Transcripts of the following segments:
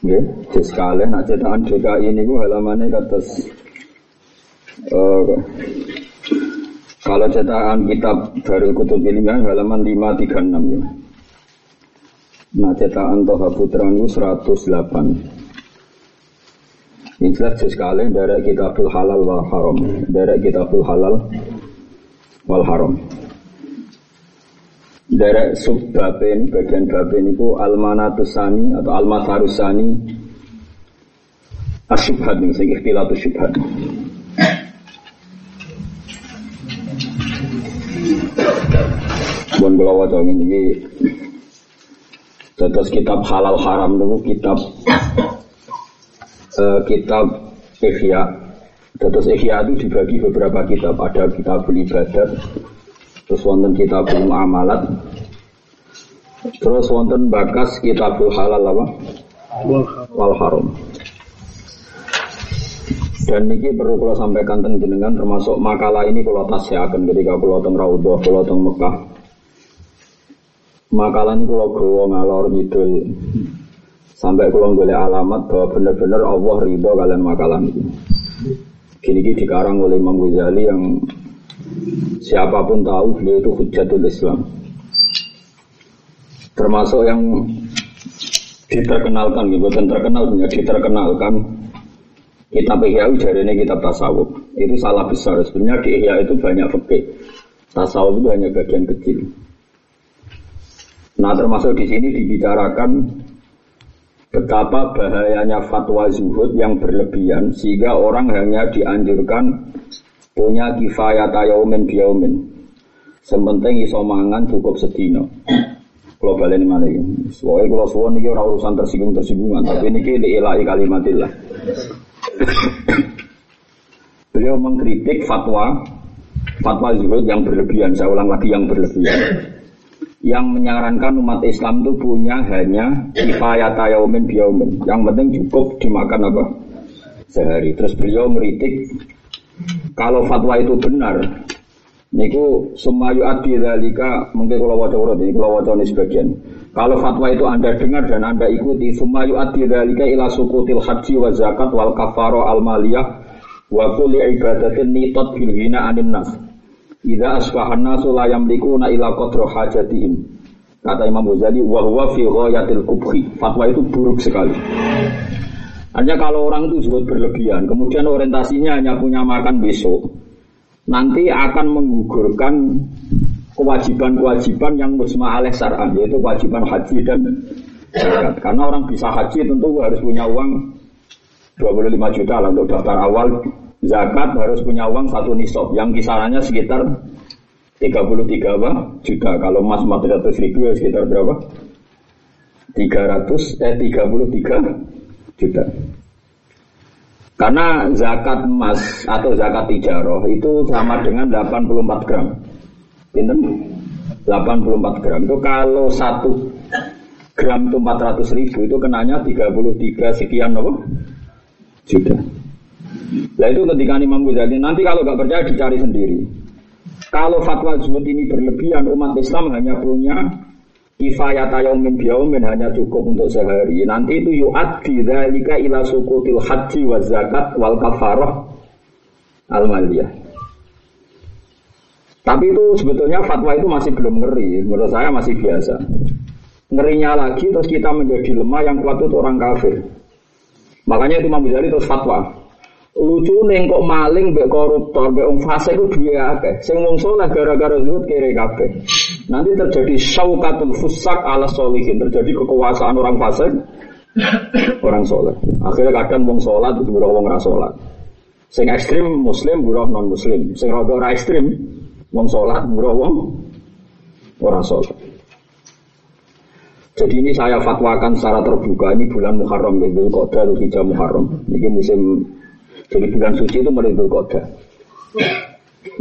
Ya, sekali nak cetakan DKI ini gue halamannya kata uh, kalau cetakan kitab Darul Kutub Ilmiah halaman 536 ya. Nah cetakan Toha Putra itu 108. Ini jelas sekali dari kitabul halal wal haram. Dari kitabul halal wal haram. Derek sub bapen, bagian bapen itu almanatusani atau almatarusani asyubhat nih, saya ikhtilatu syubhat. Bukan kalau wajah ini Terus kitab halal haram itu kitab uh, kitab Ihya. Terus Ihya itu dibagi beberapa kitab. Ada kitab ibadat, Terus wonten kitabul muamalat. Terus wonten bakas kitabul halal apa? Wal haram. Dan ini perlu kalau sampaikan tentang jenengan termasuk makalah ini kalau akan ketika kalau teng Raudhah, kalau teng Mekah. Makalah ini kalau gawa ngalor ngidul sampai kalau boleh alamat bahwa benar-benar Allah ridho kalian makalah ini. Gini-gini dikarang oleh Imam Ghazali yang Siapa pun tahu beliau itu hujatul Islam. Termasuk yang diterkenalkan, gitu, dan terkenal punya diterkenalkan kitab Ihya dari ini kitab tasawuf. Itu salah besar. Sebenarnya di Ihya itu banyak fikih. Tasawuf itu hanya bagian kecil. Nah termasuk di sini dibicarakan betapa bahayanya fatwa zuhud yang berlebihan sehingga orang hanya dianjurkan punya kifayat yaumin biyaumin. Sementing iso mangan cukup sedino. Kalau balik mana ini? Soalnya kalau suwon ini orang urusan tersinggung tersinggungan, tapi ini kita ilahi kalimatillah. Beliau mengkritik fatwa fatwa zuhud yang berlebihan. Saya ulang lagi yang berlebihan. Yang menyarankan umat Islam itu punya hanya kifayat yaumin biyaumin. Yang penting cukup dimakan apa? Sehari. Terus beliau meritik kalau fatwa itu benar, niku sumayu adi dalika mungkin kalau wajah urut ini kalau wajah ini sebagian. Kalau fatwa itu anda dengar dan anda ikuti sumayu adi dalika ila sukutil haji wa zakat wal kafaro al maliyah wa kulli ibadatin nitot bil hina anin nas. Ida asbahan nasu la yamlikuna ila qadra hajatihim. Kata Imam Ghazali, wa huwa fi ghayatil kubhi. Fatwa itu buruk sekali. Hanya kalau orang itu juga berlebihan, kemudian orientasinya hanya punya makan besok, nanti akan menggugurkan kewajiban-kewajiban yang musma alaih syar'an, yaitu kewajiban haji dan zakat. Karena orang bisa haji tentu harus punya uang 25 juta lah untuk daftar awal. Zakat harus punya uang satu nisab yang kisarannya sekitar 33 apa? juta. Kalau emas 400 ribu ya sekitar berapa? 300 eh 33 juta. Karena zakat emas atau zakat tijaroh itu sama dengan 84 gram. Pinten? 84 gram. Itu kalau satu gram itu 400 ribu itu kenanya 33 sekian apa? Juta. Nah itu ketika Imam Ghazali nanti kalau nggak percaya dicari sendiri. Kalau fatwa zuhud ini berlebihan umat Islam hanya punya Kifayat yaumin biyaumin hanya cukup untuk sehari. Nanti itu yu'addi dzalika ila sukutil haji wa zakat wal kafarah al maliyah. Tapi itu sebetulnya fatwa itu masih belum ngeri. Menurut saya masih biasa. Ngerinya lagi terus kita menjadi lemah yang kuat itu orang kafir. Makanya itu Imam Ghazali terus fatwa lucu neng kok maling mbek koruptor mbek wong fasik ku akeh. Sing wong gara-gara zuhud kere kabeh. Nanti terjadi syaukatul fusak ala solihin terjadi kekuasaan orang fasik orang soleh akhirnya kadang wong sholat itu buruh wong rasolat sing ekstrim muslim buruh non muslim sing rada ora ekstrim wong sholat buruh wong orang sholat. Jadi ini saya fatwakan secara terbuka. Ini bulan Muharram Qadha atau Hijab Muharram. Ini musim jadi bulan suci itu mulai Qadha.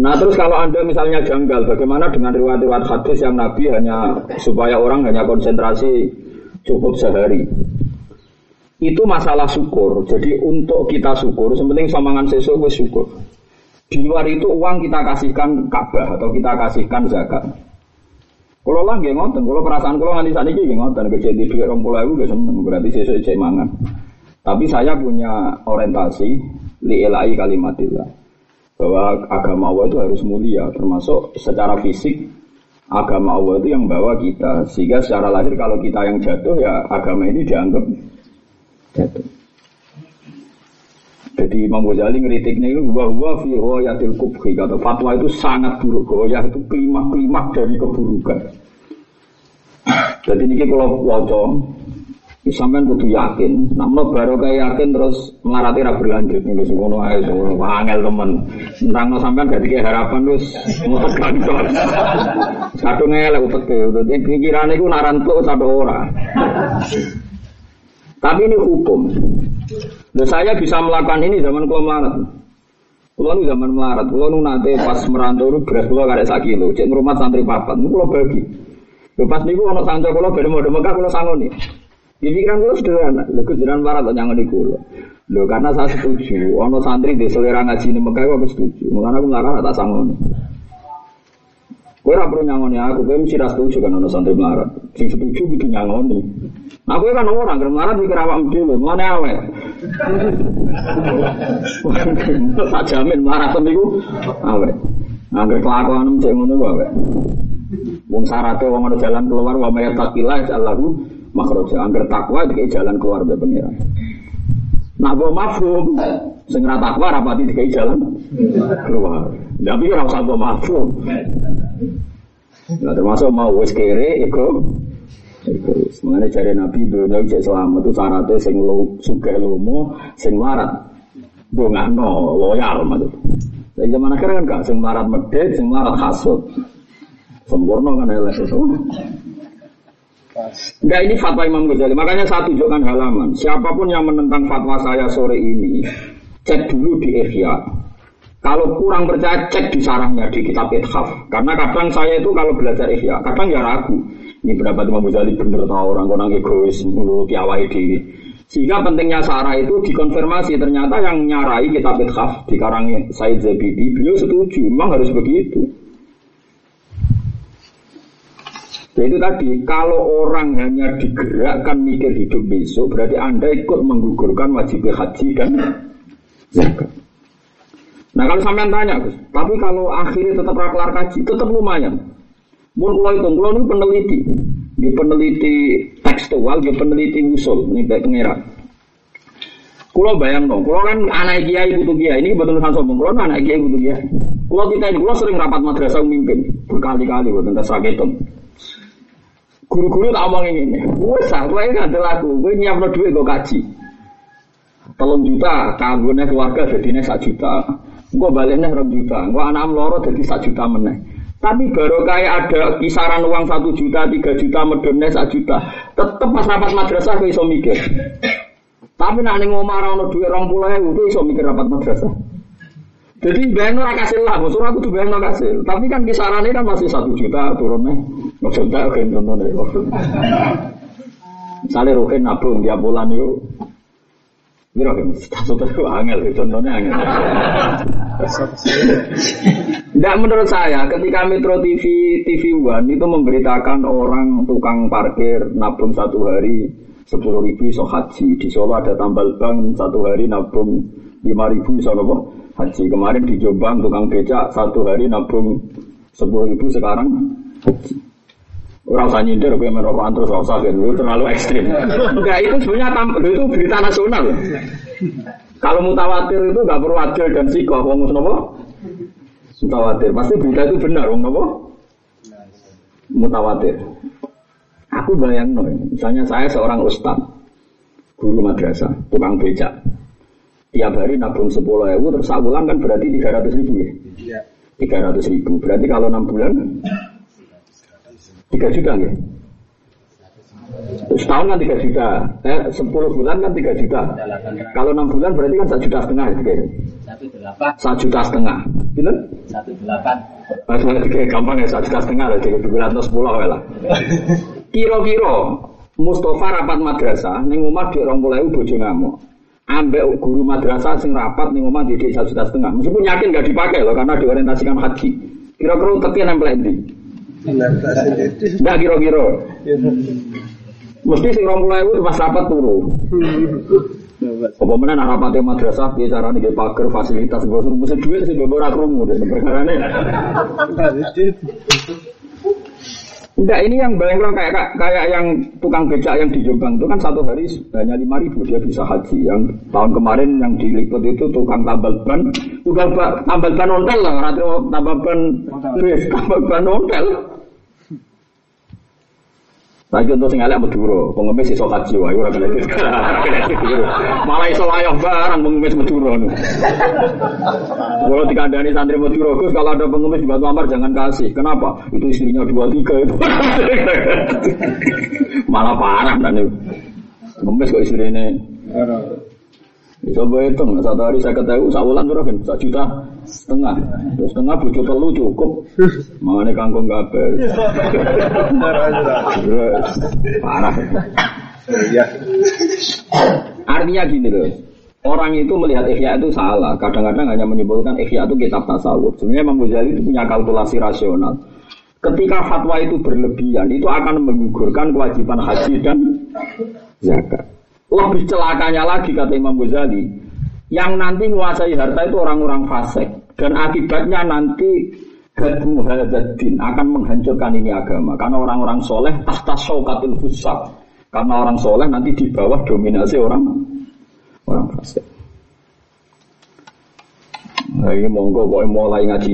Nah terus kalau anda misalnya janggal, bagaimana dengan riwayat-riwayat hadis yang Nabi hanya supaya orang hanya konsentrasi cukup sehari? Itu masalah syukur. Jadi untuk kita syukur, sepenting samangan sesuatu syukur. Di luar itu uang kita kasihkan Ka'bah atau kita kasihkan zakat. Kalau lah nggih ngoten, kalau perasaan kalau nganti saat ini ngoten, kerja di duit orang pulau itu berarti sesuatu cek mangan. Tapi saya punya orientasi li ilai kalimatillah bahwa agama Allah itu harus mulia, termasuk secara fisik agama Allah itu yang bawa kita. Sehingga secara lahir kalau kita yang jatuh ya agama ini dianggap jatuh. Jadi Imam Ghazali ngeritiknya itu bahwa fi ghayatil kubhi kata fatwa itu sangat buruk goyah itu klimak-klimak dari keburukan. Jadi ini kalau waca sampean kudu yakin, namun baru kayak yakin terus melarati ra berlanjut nih ngono ae angel temen. Nerangno sampean gak dikek harapan terus ngotot kantor. Satu ngelek upete, dadi pikirane iku narantuk satu ora. Tapi ini hukum. Dan saya bisa melakukan ini zaman kalau melarat. Kalau nu zaman melarat, kalau nu nanti pas merantau nu beras kalau ada sak kilo, cek rumah santri papat, nu kalau bagi. Lepas niku ono santri kalau beda mau Mekah kalau sangoni. Di pikiran kalau sederhana, lho melarat atau nyangon iku lho. Lho karena saya setuju, ono santri di selera ngaji ini Mekah aku setuju. Makanya aku melarat tak sangoni. Kowe ora perlu nyangoni aku, kowe mesti ra setuju kan ono santri melarat. Sing setuju kudu nyangoni. Aku kan orang, kalau melarat mikir awak dhewe, mana awet. Tak jamin melarat niku awet. Angger kelakuan cek ngono awet. Wong syaratnya wong ada jalan keluar wa may taqilah Allahu makhraja. Angger takwa dikai jalan keluar be pengiran. Nak go mafhum sing ra takwa rapati dikai jalan keluar. Tapi ora usah go mafhum. Nah, termasuk mau wis kere iku mengenai cari Nabi dunia cek selamat itu syaratnya sing lo suka lomo, sing marat, no loyal maksud. Dari zaman akhir kan gak sing marat medit, sing marat hasut, sempurna kan elek itu. Enggak ini fatwa Imam Ghazali, makanya saya tunjukkan halaman. Siapa pun yang menentang fatwa saya sore ini, cek dulu di Ihya. Kalau kurang percaya, cek di sarangnya di kitab Ithaf. Karena kadang saya itu kalau belajar Ihya, kadang ya ragu. Ini pendapat Imam Ghazali bener tau orang konang egois mulu piawai diri. Sehingga pentingnya Sarah itu dikonfirmasi ternyata yang nyarai kitab Ithaf di karang Said Zabidi beliau setuju memang harus begitu. Jadi itu tadi, kalau orang hanya digerakkan mikir hidup besok, berarti Anda ikut menggugurkan wajib haji dan zakat. Nah kalau sampean tanya, tapi kalau akhirnya tetap raklar kaji, tetap lumayan. Mun kula itu, kula niku peneliti. Nggih peneliti tekstual, nggih peneliti usul nih baik pengira. Kulo bayang dong, kulo kan anak kiai butuh kiai, ini betul betul sombong. Kulo anak kiai butuh kiai. Kulo kita ini, kulo sering rapat madrasah mimpin berkali-kali buat tentang saketum. Guru-guru tak omong ini, sah, gue ini ada lagu, gue nyiap duit gue kaji. Tolong juta, kanggungnya keluarga jadinya sak juta. Gue baliknya rong juta, gue anak loro jadi sak juta meneh. Tapi baru kayak ada kisaran uang satu juta, tiga juta, medonnya satu juta. Tetep pas rapat madrasah gue iso mikir. Tapi nak ning omah ora duit rong puluh ewu, iso mikir rapat madrasah. Jadi bayang ora kasil lah, maksud aku tuh bayang kasil. Tapi kan kisarannya kan masih satu juta turunnya. Maksudnya oke contohnya. Misalnya Ruhin nabung tiap bulan itu Mira kan, satu itu angel, contohnya angel. Tidak menurut saya, ketika Metro TV TV One itu memberitakan orang tukang parkir nabung satu hari sepuluh ribu iso haji di Solo ada tambal bank satu hari nabung lima ribu iso nopo haji kemarin di Jombang tukang becak satu hari nabung sepuluh ribu sekarang haji Orang usah nyindir, gue merokok terus usah kan, itu terlalu ekstrim. Enggak, itu sebenarnya itu berita nasional. Kalau mutawatir itu nggak perlu adil dan sikoh, ngomong nopo? Mutawatir, pasti berita itu benar, ngomong nopo? Mutawatir. Aku bayang no, misalnya saya seorang ustad, guru madrasah, tukang becak. Tiap hari nabung sepuluh ribu, terus bulan kan berarti tiga ratus ribu ya? Iya. Tiga ratus ribu. Berarti kalau enam bulan 3 juta ya? Setahun kan 3 juta. Eh, 10 bulan kan 3 juta. Kalau 6 bulan berarti kan 1 juta setengah gitu kayaknya. Satu delapan. 1 juta setengah. Gitu? Satu delapan. Kayak gampang ya 1 juta setengah lah. Jadi 210 lah. Kira-kira Mustafa rapat madrasah ning omah dhek 20.000 bojo ngamuk. Ambek guru madrasah sing rapat ning omah didik 1 juta setengah. Meskipun yakin gak dipakai loh karena diorientasikan haji. Kira-kira uteknya nempel ndi? Enggak kira-kira. Mesti sing 20.000 pas rapat turu. Apa mana nak rapatnya madrasah piye carane nggih pager fasilitas bosur mesti duit sing mbok ora krungu perkarane. Enggak, ini yang bayang kayak kayak yang tukang becak yang di Jombang itu kan satu hari hanya lima ribu dia bisa haji. Yang tahun kemarin yang diliput itu tukang tambal ban, tukang ba- tambal ban ontel lah, rata tambal ban, bis, tambal ban ontel. Lagi untuk sing elek Madura, pengemis iso haji wae ora kena. Malah iso wayah barang pengemis Madura. Kalau dikandani santri Madura, Gus kalau ada pengemis di Batu Amar jangan kasih. Kenapa? Itu istrinya dua tiga itu. Malah parah dan itu. Pengemis kok istrinya. Coba hitung, satu hari saya ketahui, sahulan berapa kan? Satu juta setengah. Terus setengah bujuk telu cukup. Mengenai kangkung kabel. Parah. Iya. Artinya gini loh. Orang itu melihat ikhya itu salah. Kadang-kadang hanya menyebutkan ikhya itu kitab tasawuf. Sebenarnya Imam Ghazali itu punya kalkulasi rasional. Ketika fatwa itu berlebihan, itu akan menggugurkan kewajiban haji dan zakat. Lebih celakanya lagi kata Imam Ghazali, yang nanti menguasai harta itu orang-orang fasik dan akibatnya nanti hadmu hadzadin akan menghancurkan ini agama karena orang-orang soleh tahta syaukatil fusak karena orang soleh nanti di bawah dominasi orang orang fasik. Nah, ini monggo pokoknya mulai ngaji.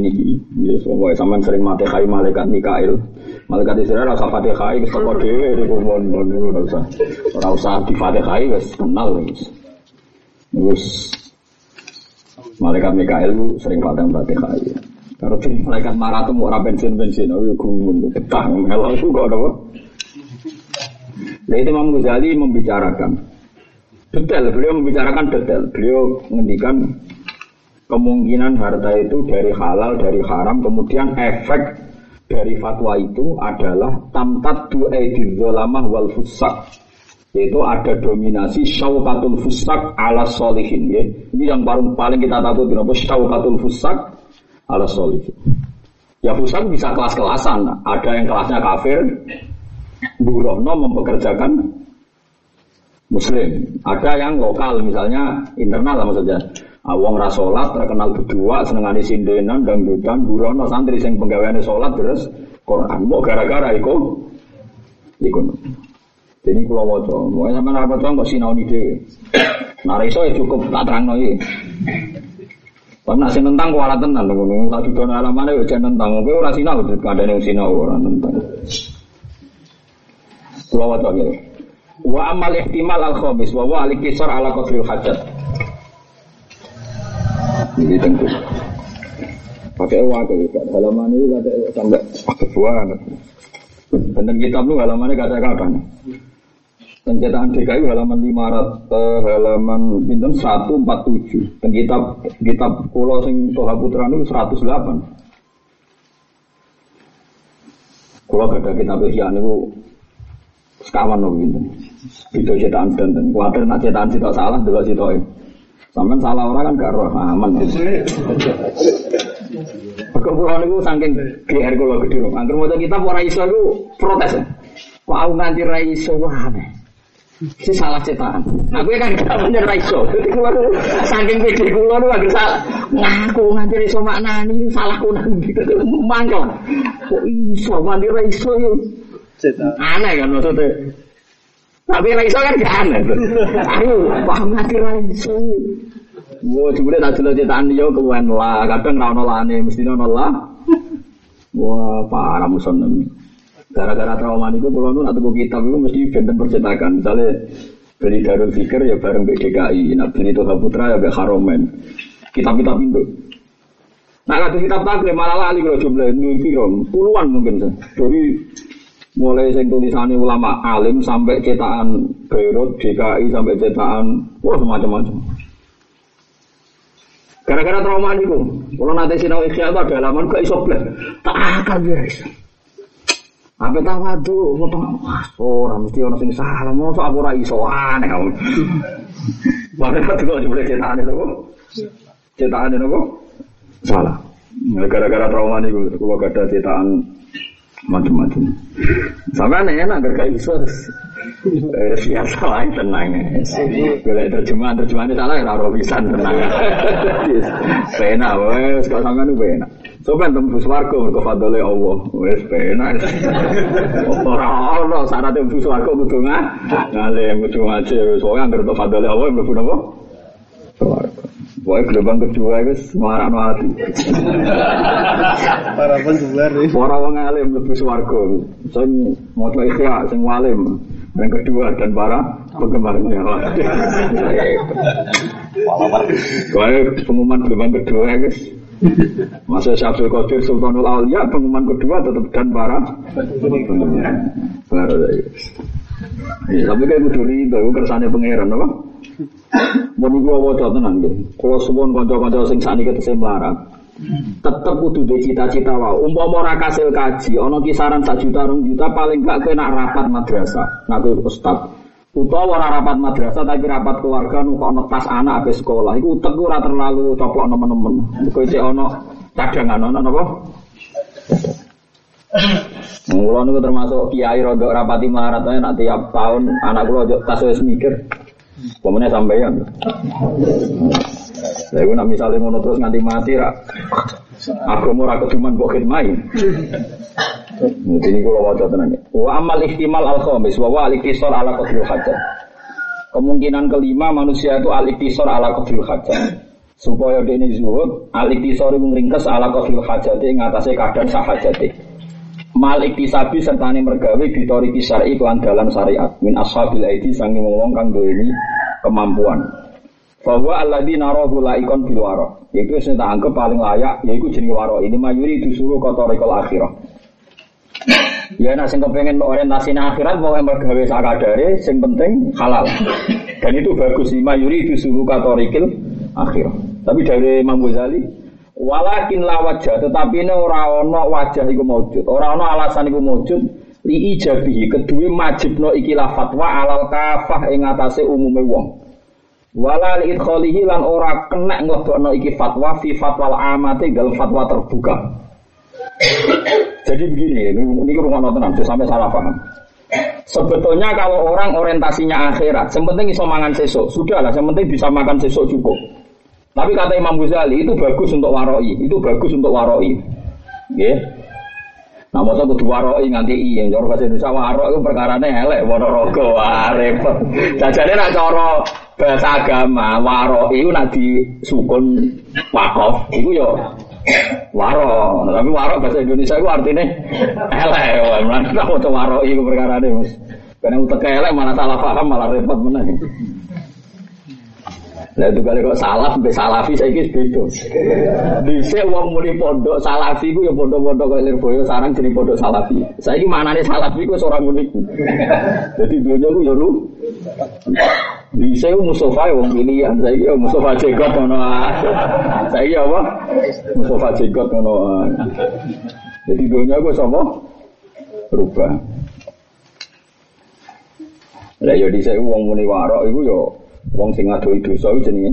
Ya, pokoknya sampean sering mati kai malaikat Mikail. Malaikat Israel rasa fatihai wis teko dhewe di kumon niku ora usah. Ora usah di fatihai wis kenal wis. Terus malaikat Mikail itu sering padang fatihai. Kalau jadi malaikat marah tuh mau bensin bensin, oh gumun, ketang, melok itu kok ada Nah itu Imam Ghazali membicarakan detail, beliau membicarakan detail. Beliau menghentikan kemungkinan harta itu dari halal, dari haram, kemudian efek dari fatwa itu adalah tamtat du aidil zolamah wal fusak yaitu ada dominasi syaukatul fusak ala solihin ya. ini yang paling paling kita takut kenapa syaukatul fusak ala solihin ya fusak bisa kelas-kelasan. Ada yang kelasnya kafir burono mempekerjakan muslim. Ada yang lokal misalnya internal lah maksudnya Awang ra salat terkenal berdua senengane sindenan dangdutan burono santri sing penggaweane salat terus Quran. Mau gara-gara iku. Iku. Jadi kula waca mau sampean apa to kok sinaoni dhewe. Nah iso ya cukup tak terangno iki. Pak nak nentang kok ora tenan ngono. Tak didono alamane yo jan nentang. Kowe ora sinau kandhane sinau ora nentang. Kula waca iki wa amal ihtimal al khamis wa wa al kisar ala qadril hajat ini tentu. Pakai wakil, halaman ini kata sampai pakai buah. Benten kitab lu halamannya kata-kata. Pencetakan DKI halaman 500 eh, halaman pinten 147. Dan kitab kitab Pulau sing Toha Putra itu 108. Kalau ada kitab Ihya niku sekawan loh pinten. Itu cetakan Banten. Kuatir nak cetakan sitok salah dulu sitoke. Sampai salah orang kan gak roh aman. Perkumpulan itu saking GR kalau gede loh. Angker mau kita ora iso itu protes. Kok aku nganti ra iso wah aneh. Si salah cetakan. Aku kan gak bener ra iso. Saking pede kula tuh agak salah. Ngaku nganti ra iso maknani salahku nanti. Mangkel. Kok iso nganti ra iso yo. Aneh kan maksudnya. Tapi ra iso kan gak aneh. Ayo, paham nganti ra iso. Wah, jebule tak delok cetakan yo kewen lah, kadang ra ono lane, mesti ono lah. Wah, parah muson ini. Gara-gara trauma niku kula nu nak tuku kitab iku mesti benten percetakan. Misalnya beli Darul Fikir ya bareng BDKI, nak beli Toha Putra ya gak Haromen. Kitab-kitab itu. Nah, kata kitab taklim malah lali kalau jumlah ini puluhan mungkin. Dari mulai sing tulisannya ulama alim sampai cetakan Beirut, DKI sampai cetakan wah macam-macam. Gara-gara trauma itu, kalau nanti sinau ikhya itu ada halaman iso blek, tak akan guys. Apa tahu waduh, orang mesti orang sing salah, mau so aku rai iso aneh kamu. Padahal itu kalau boleh cetakan itu, cetakan itu salah. Gara-gara trauma itu, kalau ada cetakan macam-macam. Sampai aneh enak gak kayak iso. Eh, biasa lah tenang. Boleh terjemahan terjemahan salah ya taruh pisan tenang. Pena, wes kalau sampai nu pena. Coba tembus warga mergo fadole Allah. Wes pena. Ora ono syarat tembus warga kudu ngalim kudu ngaji. Soalnya anggere fadole Allah mlebu napa? Warga. Pokoknya gelombang kedua itu semarang no hati. Para penjual nih. Orang wong alim lebih swarga. Sing maca ikhya, sing walim. Yang kedua dan para penggemarnya. Pokoknya pengumuman gelombang kedua ya guys. Masa Syabdul Qadir Sultanul Aulia pengumuman kedua tetap dan para penggemar. Baru ya guys. Ya, tapi kayak kudu rido, kersane pangeran apa? Mau nih gua wajah tenang gitu. Kalau suwon konco-konco sing sakniki ketese melarat, tetep kudu duwe cita-cita wae. Umpama ora kasil kaji, ana kisaran 1 juta 2 juta paling gak kena rapat madrasah. Nak kowe ustaz. Utawa rapat madrasah tapi rapat keluarga nukokno tas anak habis sekolah. Iku utek ora terlalu coplok nemen-nemen. Kowe cek ana cadangan ana napa? Mula niku termasuk kiai rodok rapati marat nak tiap tahun anak kula tas wis mikir. Pemene sampeyan. Lah iku nak misale ngono terus nganti mati ra agama ora keduman mbok khidmai. Mesti niku kula waca tenan. Wa amal ihtimal al khamis wa al iktisar ala qadril hajat. Kemungkinan kelima manusia itu al iktisar ala qadril hajat. Supaya dene zuhud, al iktisar ringkes ala qadril hajat ing atase kadang sahajate. Mal iktisabi serta mergawe ditori kisari iklan dalam syariat min ashabil aidi sangi wong kang ini kemampuan. Bahwa alladzi narahu laikon bil. Yaitu sing tak anggap paling layak yaitu jenenge waro. Ini mayuri disuruh kotorikal akhirah. Ya nak sing kepengen orientasi akhirat mau mergawe sakadare sing penting halal. Dan itu bagus lima yuri disuruh kotorikil akhirah. Tapi dari Imam Ghazali Walakin la wajah, tetapi ini ora ono wajah iku maujud, ora ono alasan iku maujud li ijabihi kedue majibno ikilah fatwa alal kafah ing atase umume wong. Wala li lan ora kena nglebokno iki fatwa fi fatwal amati gal fatwa terbuka. Jadi begini, ini rumah tenan, sampai salah paham. Sebetulnya kalau orang orientasinya akhirat, yang penting iso mangan sesuk, sudahlah, yang penting bisa makan sesuk cukup. Tapi kata Imam Ghazali itu bagus untuk waroi, itu bagus untuk waroi. Ya. Nah, masa kudu waroi nganti i yang cara bahasa Indonesia waroi itu perkarane elek rogo wah repot. Jajane nak cara bahasa agama waroi itu nak disukun wakof itu yo waro. Tapi waro bahasa Indonesia itu artinya elek. Nah, maca waroi itu perkarane Mas. Karena utek elek malah salah paham malah repot meneh. Lah itu kali kok salaf sampai salafi saya kis beda. Bisa uang muni pondok salafi ku ya pondok-pondok kayak Lirboyo sarang jadi pondok salafi. Saya ini mana nih salafi ku seorang unik. Jadi dunia ku ya lu. Bisa ku Mustafa ya wong pilihan. Saya ini Mustafa Jekot ngono. Saya ini apa? Mustafa Jekot ngono. Jadi dunia ku sama berubah. Lah ya di saya uang muni warok itu yo Wong sing ngadoi dosa iku jenenge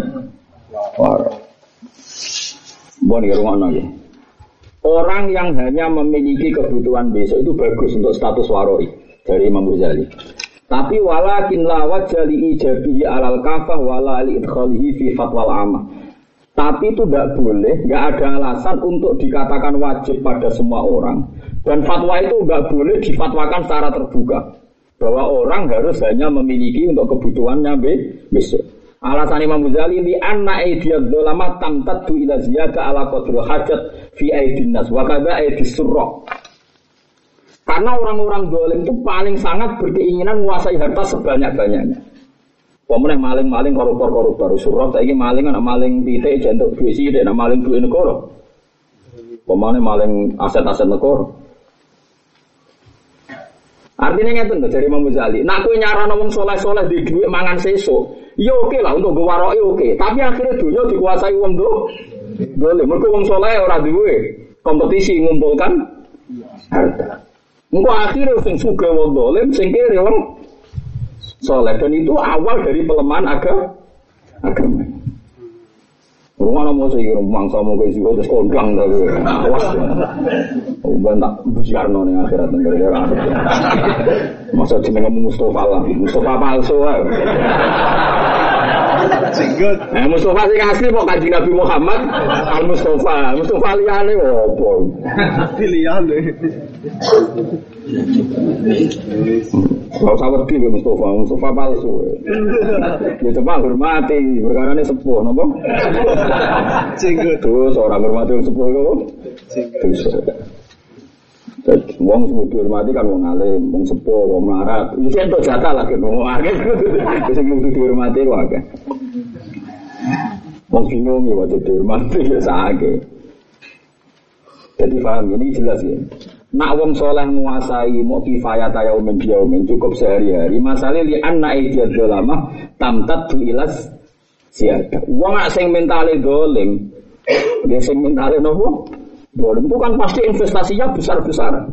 waro. Mbon ya rumah nggih. Orang yang hanya memiliki kebutuhan besok itu bagus untuk status waroi dari Imam Ghazali. Tapi walakin la wajali ijabi alal kafah wala li idkhalihi fi fatwal amah. Tapi itu tidak boleh, nggak ada alasan untuk dikatakan wajib pada semua orang. Dan fatwa itu nggak boleh difatwakan secara terbuka bahwa orang harus hanya memiliki untuk kebutuhannya besok. Alasan Imam Ghazali li anna aidiyad dolama tamtaddu ila ziyada ala qadri hajat fi aidin nas wa kadza aidis surra. Karena orang-orang dolim itu paling sangat berkeinginan menguasai harta sebanyak-banyaknya. Pemenang maling-maling koruptor-koruptor surah ini maling anak maling titik jantuk duit sih dan maling duit negara. Pemenang maling aset-aset negara. Artinya ngeten lho dari Imam Ghazali. Nak kowe nyarano wong soleh-soleh di duit mangan sesuk, ya oke lah untuk gue waroke oke. Tapi akhirnya dunia dikuasai wong do. Boleh, mereka wong soleh ora duwe kompetisi ngumpulkan harta. Engko akhirnya sing suga wong dolim, sing kiri wong soleh dan itu awal dari pelemahan agama. Agama. Rumah mau sih rumah sama kayak sih terus kondang tapi awas. Udah tak busiar nih akhirat negara gara Masa cuma ngomong Mustafa lah, Mustafa palsu. Singgut. Nah, Mustafa sing asli kok kaji Nabi Muhammad Al Mustafa, Mustafa liyane opo? Pilihan Kalau usah wedi be Mustafa, Mustafa palsu. Ya coba hormati, perkara ini sepuh, nopo? Singgut. Terus orang hormati sepuh itu, Singgut. terus Wong sing dihormati kan wong alim, wong sepuh, wong melarat. Iki ento jatah lah kan wong akeh. Sing kudu dihormati wong akeh. Wong bingung ya waktu dihormati ya sakit. Jadi paham ini jelas ya. Nak wong soleh menguasai mau kifayat ya umin biaumin cukup sehari-hari. Masalah li anna ijad dolama tamtat tu ilas siada. Wong nak sing mentale dolim, dia sing mentale nopo? Dolim itu kan pasti investasinya besar-besaran.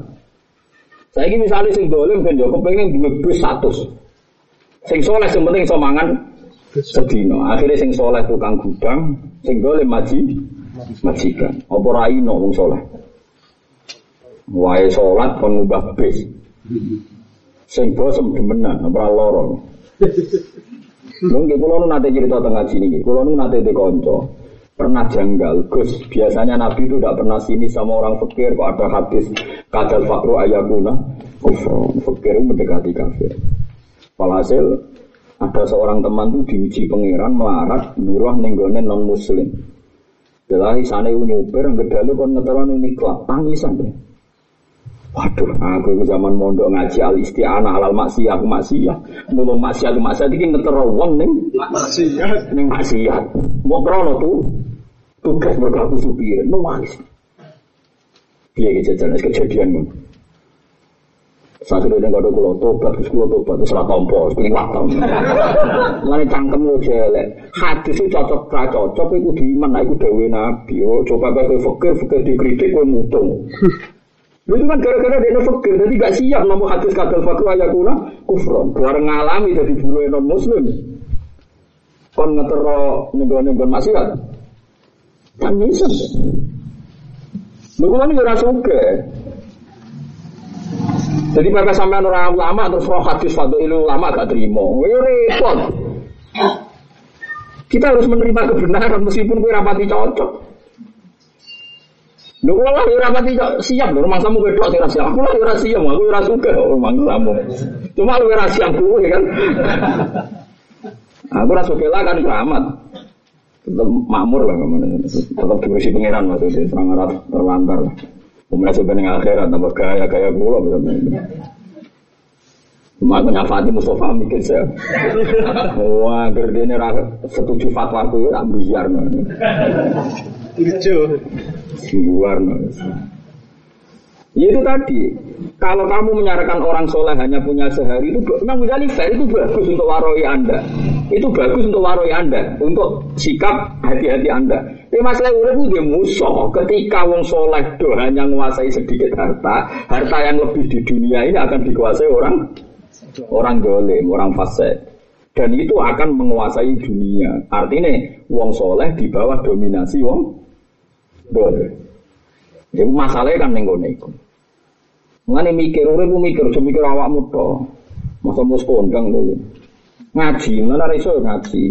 Saya ini misalnya sing dolim kan yo kepengen duwe bis status. Sing soleh sing penting iso mangan sedino. Akhirnya sing soleh tukang gudang, sing dolim maji majikan. Apa wong soleh? Wae salat kon ngubah bis. Sing bosem demenan ora lara. Lho nggih kula nate cerita teng ngaji niki. Kula nate te kanca. Pernah janggal, Gus. Biasanya Nabi itu tidak pernah sini sama orang fakir. Kok ada hadis kadal fakru ayakuna kufur. Fakir mendekati kafir. Walhasil ada seorang teman tuh diuji pangeran melarat buruh nenggone non muslim. Jelas sana nyuper, ngedalu kon ngeteron ini kelap tangisan deh. Waduh, aku itu zaman mondok ngaji al isti'anah alal maksiyah aku maksiyah. Mulung maksiyah aku maksiyah iki ngetero wong ning ya. ning maksiat. Mau krono tuh tugas berlaku supir, nuwangis. Piye kejadian kejadian ini? Saat itu yang kado kulo tobat, terus kulo tobat, terus ra tompo, terus kuling wakam. Mulane cangkem lo jelek. Hadis itu cocok ra cocok, iku diiman, iku dawe nabi. Oh, coba kowe fakir, fakir dikritik, kowe mutung. Itu kan gara-gara dia fakir, jadi gak siap ngomong hadis kadal fakir ayakuna kufron. Bareng ngalami jadi bulu non muslim. Kon ngetero nenggon-nenggon maksiat. Kan bisa. Lu kan ora suka. Jadi mereka sampai orang ulama terus roh hadis fadu ilu ulama gak terima. Ini repot. Kita harus menerima kebenaran meskipun kue rapati cocok. Lho kula lah ora siap lho rumah samu wedok sing siap. Aku lah ora siap, aku ora suka rumah samu. Cuma lu ora siap kuwe kan. Aku ora suka lah kan keramat. Tetap makmur lah ke mana. Tetap diurusi pangeran maksudnya. Serang arah terlantar. Kemudian sebenarnya akhirat tambah gaya gaya kula bener-bener. Aku nyafati Mustafa mikir saya. Wah, gerdene ra setuju fatwa aku ya biar no. Lucu. Luar Ya itu tadi, kalau kamu menyarankan orang soleh hanya punya sehari itu memang Ghazali fair itu bagus untuk waroi anda, itu bagus untuk waroi anda, untuk sikap hati-hati anda. Tapi masalah urip itu dia musuh. Ketika wong soleh do hanya menguasai sedikit harta, harta yang lebih di dunia ini akan dikuasai orang orang dolim, orang fasik. Dan itu akan menguasai dunia. Artinya wong soleh di bawah dominasi wong dolim. Jadi masalahnya kan nenggo iku. Mengenai mikir, urip mikir, cuma mikir awakmu to. Masa mus dulu. Ngaji, mana iso ngaji.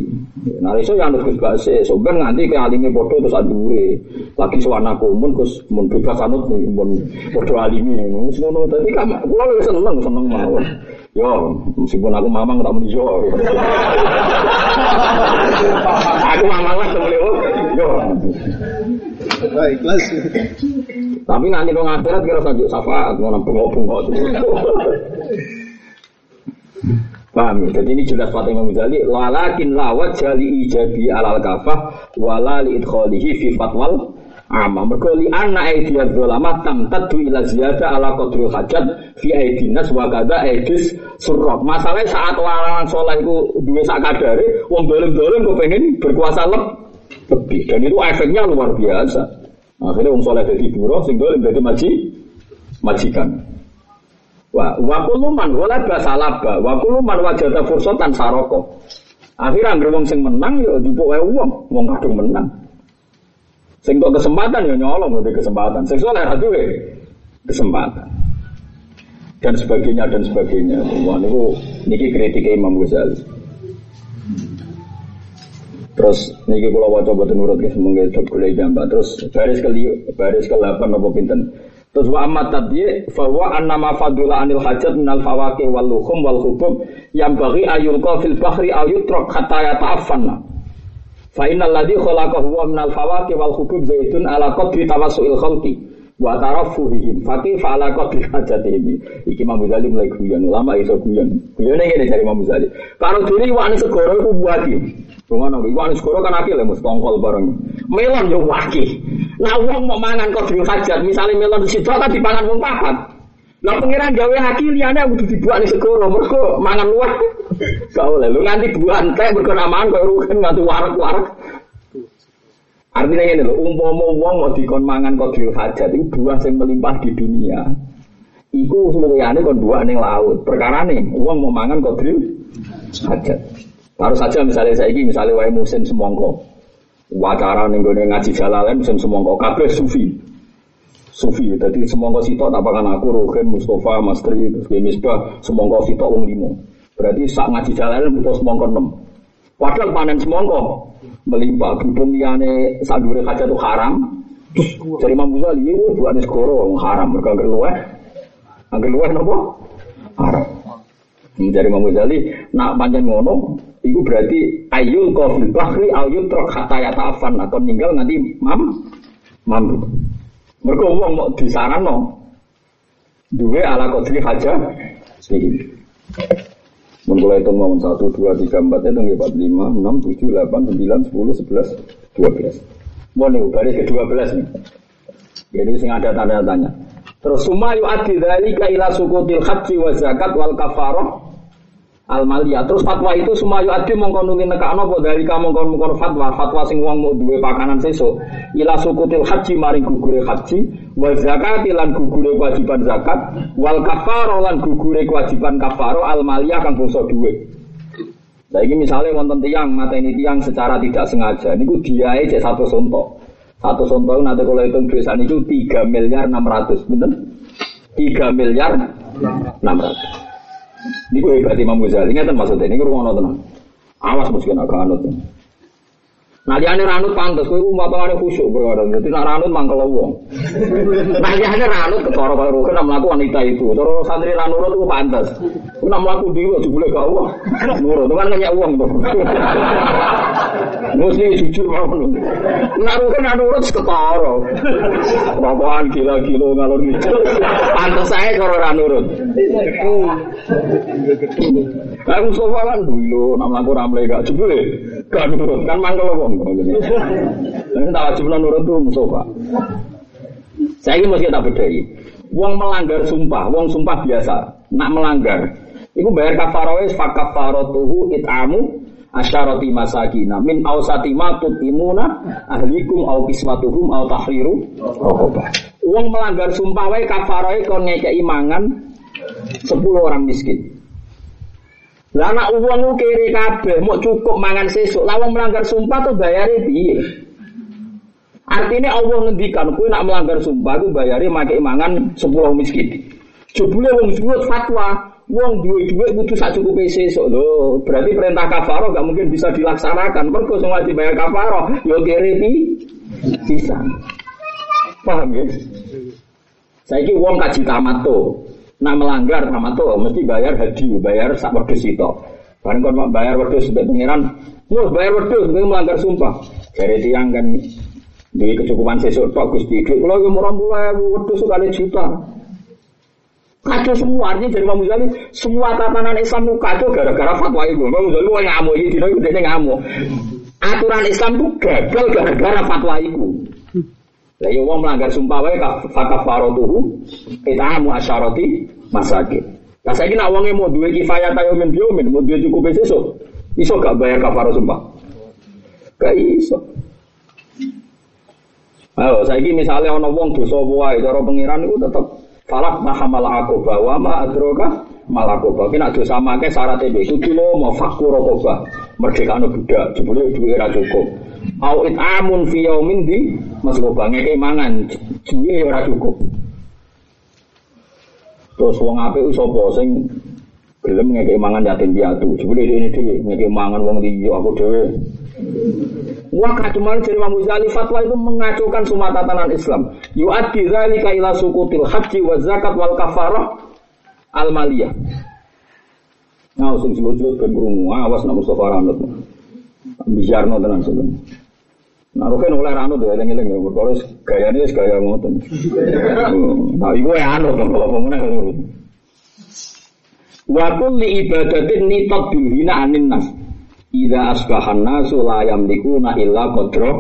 Nah iso yang harus bahasa, soben nganti ke alime podo terus adure. Lagi suwana kumun terus mun bebas anut nih, mun podo alime. Wis ngono tadi kan wis seneng seneng mawon. Yo, meskipun aku mamang tak muni yo. aku mamang lah boleh yo. Nah, ikhlas. Tapi nanti dong akhirat kira saja syafaat mau nampung bengok Paham ya? Jadi ini jelas Fatih Imam Ghazali Walakin lawat jali ijabi alal kafah Wala li idkholihi fi fatwal ama mergo li anna aidiyaz zalama tam tadu ila ziyada ala qadril hajat fi aidinas wa kada aidis surrok masalah saat orang soleh iku duwe sak kadare wong dolim-dolim pengen berkuasa leb lebih. Dan itu efeknya luar biasa. Akhirnya wong soleh jadi buruh sing dolim jadi maji majikan. Wa wa kuluman wala basalaba wa kuluman wajada fursatan saroko. Akhirnya wong sing menang ya dipuk wae wong, wong kadung menang. Sing kesempatan ya nyolong ngene kesempatan. Sing ra duwe kesempatan. Dan sebagainya dan sebagainya. Wah niku niki kritik Imam Ghazali. Terus niki kula waca boten nurut ke semoga itu golek jambak. Terus baris ke baris ke 8 apa pinten? Terus wa amma tadyi fa wa annama fadula anil hajat minal fawaqi wal luhum wal hubub yang bagi ayulqa fil bahri aw yutrak hatta yata'affanna. Fa innal ladzi khalaqahu wa minal fawaqi wal hubub zaitun ala qadri tawassuil khalqi wa tarafuhihim fa ala qadri hajatihim. Iki Imam Ghazali mulai guyon ulama iso guyon. Guyone ngene dari Imam Ghazali. Karo diri wani segoro iku buati. Rungono iki wani segoro kan akil mus tongkol bareng. Melon yo waki. Nah wong mau mangan qadri hajat, misalnya melon situ kan dipangan wong papat. Lah pengiran gawe haki liyane kudu dibuat ning segoro mergo mangan luwih. Gak oleh lu nganti buan teh mergo namaan koyo rugen nganti warak-warak. Artinya ini loh, umpama wong mau dikon mangan kodril hajat itu buah yang melimpah di dunia. Iku semuanya kon buah ning laut. Perkara nih, wong mau mangan kodril hajat. Baru saja misalnya saya ini, misalnya wae musim semongko. Wacara gone ngaji jalalen musim semongko kabeh sufi. Sufi, jadi semongko sitok tak pakan aku, Rogen, Mustafa, Mastri, terus Misbah, semongko sitok wong limo. Berarti sak ngaji jalalen butuh semongko enam. Padahal panen semongko melimpah berhubung liane sadure kaca itu haram. Dari Imam Ghazali dua nih skoro haram mereka angger luweh. Luweh nopo? Haram. Imam Ghazali nak panjang ngono itu berarti ayul kofil bahri ayul trok kata ya taafan atau ninggal nanti mam mam mereka uang mau disarano dua ala kodri haja sih Mulai itu mau satu dua tiga empat itu empat lima enam tujuh delapan sembilan sepuluh sebelas dua belas. Mau nih baris ke dua belas nih. Jadi sing ada tanda tanya. Terus sumayu adi dari kaila sukutil haji wa zakat wal kafaroh al maliyah. Terus fatwa itu sumayu adi mongkon nuli nekakno apa dari kamu mongkon mongkon fatwa fatwa sing wong mau duwe pakanan sesuk ila sukutil haji maring gugure haji wa zakat lan gugure kewajiban zakat wal kafaro lan gugure kewajiban kafaro al maliyah kang bangsa duwe. Nah ini misalnya wonten tiang mata ini tiang secara tidak sengaja, ini dia aja satu sontok. Satu sontok nanti kalau hitung duit itu 3 miliar 600, bener? 3 miliar 600. Ini gue hebat Imam Ghazali, ingat maksudnya, ini gue rumah tenang. Awas mesti kena kanut. Nah dia ranut pantas, kue rumah tangane khusyuk berkadang. Jadi nak ranut mangkel wong. Nah dia ranut ketara kaya rukun nak melaku wanita itu. Terus santri ranurut itu pantas. Nak melaku dia juga boleh gak uang. Nurut, itu kan nanya uang tuh. Mesti jujur mau. Nak rukun ranurut ketara. Rokokan gila-gila ngalor gitu. Pantas saya kalau ranurut. Nah Mustafa kan dulu, nak melaku ramle gak jebule. Gak nurut, kan mangkel wong. Ini tak wajib nurut tuh Mustafa. Saya ini mesti tak bedai. Wong melanggar sumpah, wong sumpah biasa. Nak melanggar, itu bayar kafaroh fak kafarotuhu itamu asyarati masakina min ausati ma tutimuna ahlikum au kismatuhum au tahriru. Wong melanggar sumpah wae kafaroh kon ngekei mangan 10 orang miskin. Lah anak uang kiri kabeh, mau cukup mangan sesuk. Lah wong melanggar sumpah tuh bayare piye? Artinya Allah ngendikan kowe nak melanggar sumpah ku bayare make mangan 10 miskin. Jebule wong duwe fatwa, wong duwe duit butuh sak cukupe sesuk lho. Berarti perintah kafaroh gak mungkin bisa dilaksanakan. Mergo sing wajib bayar kafaroh yo kiri pi bisa. Paham ya? Saiki wong kaji tamat tuh. Nah melanggar sama tuh mesti bayar haji, bayar sak wedhus itu. Bareng kon bayar wedhus sampai pengiran, mus bayar wedhus mungkin melanggar sumpah. Dari tiang kan di kecukupan sesuk tok Gusti. Kula yo murah mulai wedhus kali juta. Kacau semua artinya dari Imam Ghazali semua tatanan Islam itu kacau gara-gara fatwa itu. Imam Ghazali wah ngamuk ini dino itu ngamuk. Aturan Islam itu gagal gara-gara fatwa itu. Lah ya wong melanggar sumpah wae fakafaratuhu it'amu asyarati masakin. Lah saiki nak wonge mau duwe kifayah tayo min biomin, mau duwe cukup sesuk, iso gak bayar kafarah sumpah? Gak iso. Ayo, saiki misalnya ana wong dosa wae cara pangeran iku tetep falak mahamal akoba wa ma adroka malakoba. Kena dosa make syarat itu kudu lo mau fakur akoba. Merdeka anu budak, jebule duwe ra cukup. Au amun fi yaumin di maskoba ngeke mangan, duwe ora cukup. Terus wong apik sapa sing gelem ngeke mangan yatim piatu. Jebule ini dhewe ngeke mangan wong liya aku dhewe Wah kadumal dari Imam Ghazali fatwa itu mengacaukan semua tatanan Islam. Yu'addi dzalika ila sukutil haji wa zakat wal kafarah al maliyah. Nah, sing sebut-sebut ben krungu awas nak Mustafa Ranut. Bijarno tenan sebenarnya. Nah, rugen oleh Ranut ya eling-eling ya perkara gayane wis gaya ngoten. Nah, iku ya anut kalau pemenang. Wa kulli ibadatin nitat bilhina anin nas. Ida asbahan nasu la yamlikuna illa qadra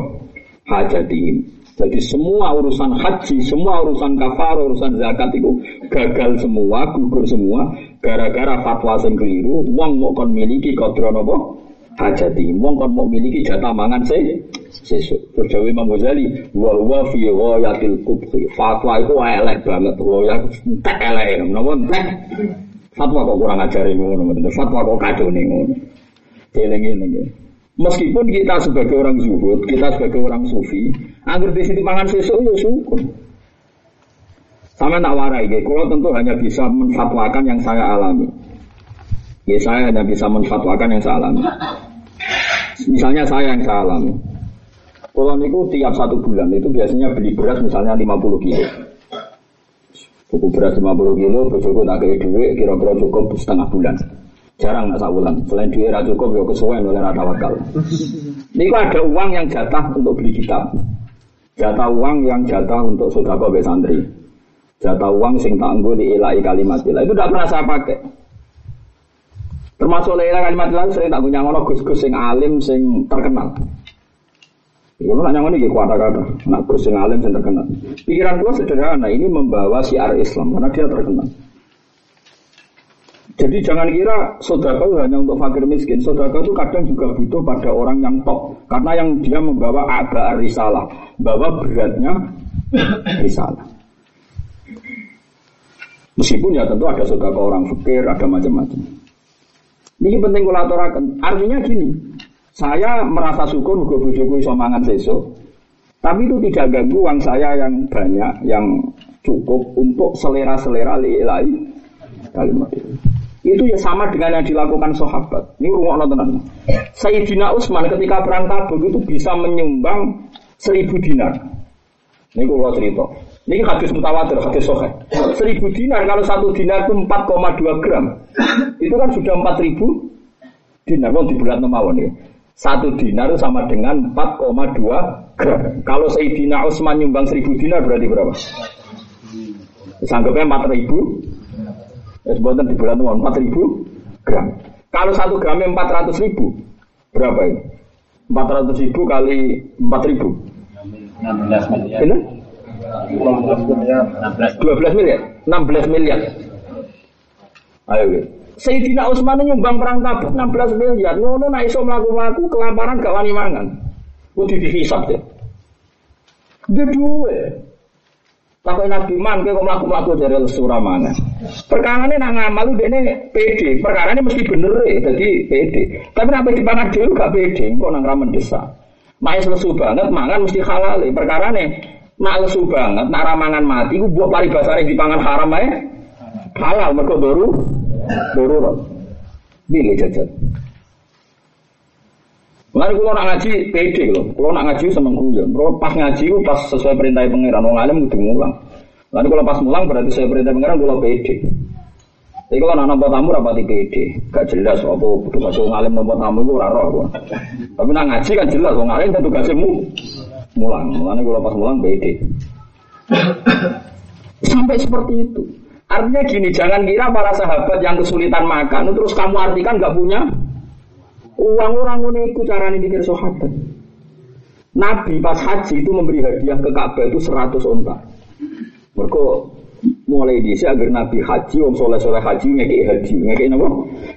hajatihim. Jadi semua urusan haji, semua urusan kafar, urusan zakat itu gagal semua, gugur semua gara-gara fatwa sing keliru, wong mau kon miliki qadra napa? Hajati. Wong kon mau miliki jatah mangan se sesuk. Terus Dewi Imam Ghazali, wa huwa fi kubhi. Fatwa itu elek banget, ya entek elek, napa entek? Fatwa kok kurang ajar ngono, fatwa kok kacau nih. Eling-eling. Meskipun kita sebagai orang zuhud, kita sebagai orang sufi, anggur di situ pangan sesuk ya syukur. Sama tak warai, ya. kalau tentu hanya bisa menfatwakan yang saya alami. Ya saya hanya bisa menfatwakan yang saya alami. Misalnya saya yang saya alami. Kalau niku tiap satu bulan itu biasanya beli beras misalnya 50 kilo. Buku beras 50 kilo, bojoku tak kayak duit, kira-kira cukup setengah bulan. Jarang nggak sabulan. Selain duit ra cukup ya kesuwen oleh rata wakal. Ini ada uang yang jatah untuk beli kitab. Jatah uang yang jatah untuk sodako be santri. Jatah uang sing tangguh di ilai kalimat ilah. Itu tidak pernah saya pakai. Termasuk ilai kalimat ilah sering tak punya ngono gus-gus sing alim sing terkenal. Kalau nanya ngono iki kata-kata, nak gus sing alim sing terkenal. Pikiran gua sederhana, ini membawa siar Islam karena dia terkenal. Jadi jangan kira sodako hanya untuk fakir miskin. Sodako itu kadang juga butuh pada orang yang top. Karena yang dia membawa agak risalah. Bawa beratnya risalah. Meskipun ya tentu ada sodako orang fakir, ada macam-macam. Ini penting kalau aturakan. Artinya gini, saya merasa syukur gue bujuku iso mangan sesuk. Tapi itu tidak ganggu uang saya yang banyak, yang cukup untuk selera-selera lain kalimat itu. Itu ya sama dengan yang dilakukan sahabat. Ini rumah tenan. Sayyidina Utsman ketika perang Tabuk itu bisa menyumbang seribu dinar. Ini kalau cerita. Ini hadis mutawatir, hadis sohe. Seribu dinar kalau satu dinar itu 4,2 gram. Itu kan sudah 4000 dinar. Kalau di bulan mawon ya. Satu dinar sama dengan 4,2 gram. Kalau Sayyidina Utsman nyumbang seribu dinar berarti berapa? Sanggupnya 4000 Ya sebutan di bulan uang 4 ribu gram. Kalau satu gramnya 400 ribu, berapa ini? 400 ribu kali 4 ribu. 16 miliar. 16 12 miliar? 16 miliar. Ayo, gitu. Sayyidina Utsman nyumbang perang Tabuk 16 miliar. Ngono nek iso mlaku-mlaku kelaparan gak wani mangan. Kudu dihisab ya. Dia duwe. Takut Nabi Man, kok melaku-melaku dari lesura mana? Perkara ini nak ngamal udah ini PD. Perkara ini mesti bener ya, jadi PD. Tapi nabi di pangan dulu gak PD, kok nang ramen desa. Mak lesu banget, mangan mesti halal. Perkara ini nak lesu banget, nak ramangan mati, gue buat paribasare di pangan haram aja. Halal, mereka doru, doru. Bila jajan. Lalu kalau nak ngaji pede loh, kalau nak ngaji seneng guyon. Kalau pas ngaji pas sesuai perintah pangeran, orang alim kudu mulang. Lalu kalau pas mulang berarti sesuai perintah pangeran kalau pede. Tapi kalau nak nampak tamu rapati pede, gak jelas apa tugas orang alim nampak tamu itu raro aku. Tapi nak ngaji kan jelas orang alim tentu tugasnya mu mulang. Lalu kalau pas mulang pede. Sampai seperti itu. Artinya gini, jangan kira para sahabat yang kesulitan makan, terus kamu artikan gak punya Uang orang ini iku carane mikir sahabat. Nabi pas haji itu memberi hadiah ke Ka'bah itu 100 onta. Mereka mulai di agar Nabi haji, wong soleh soleh haji ngekei haji, ngekei apa?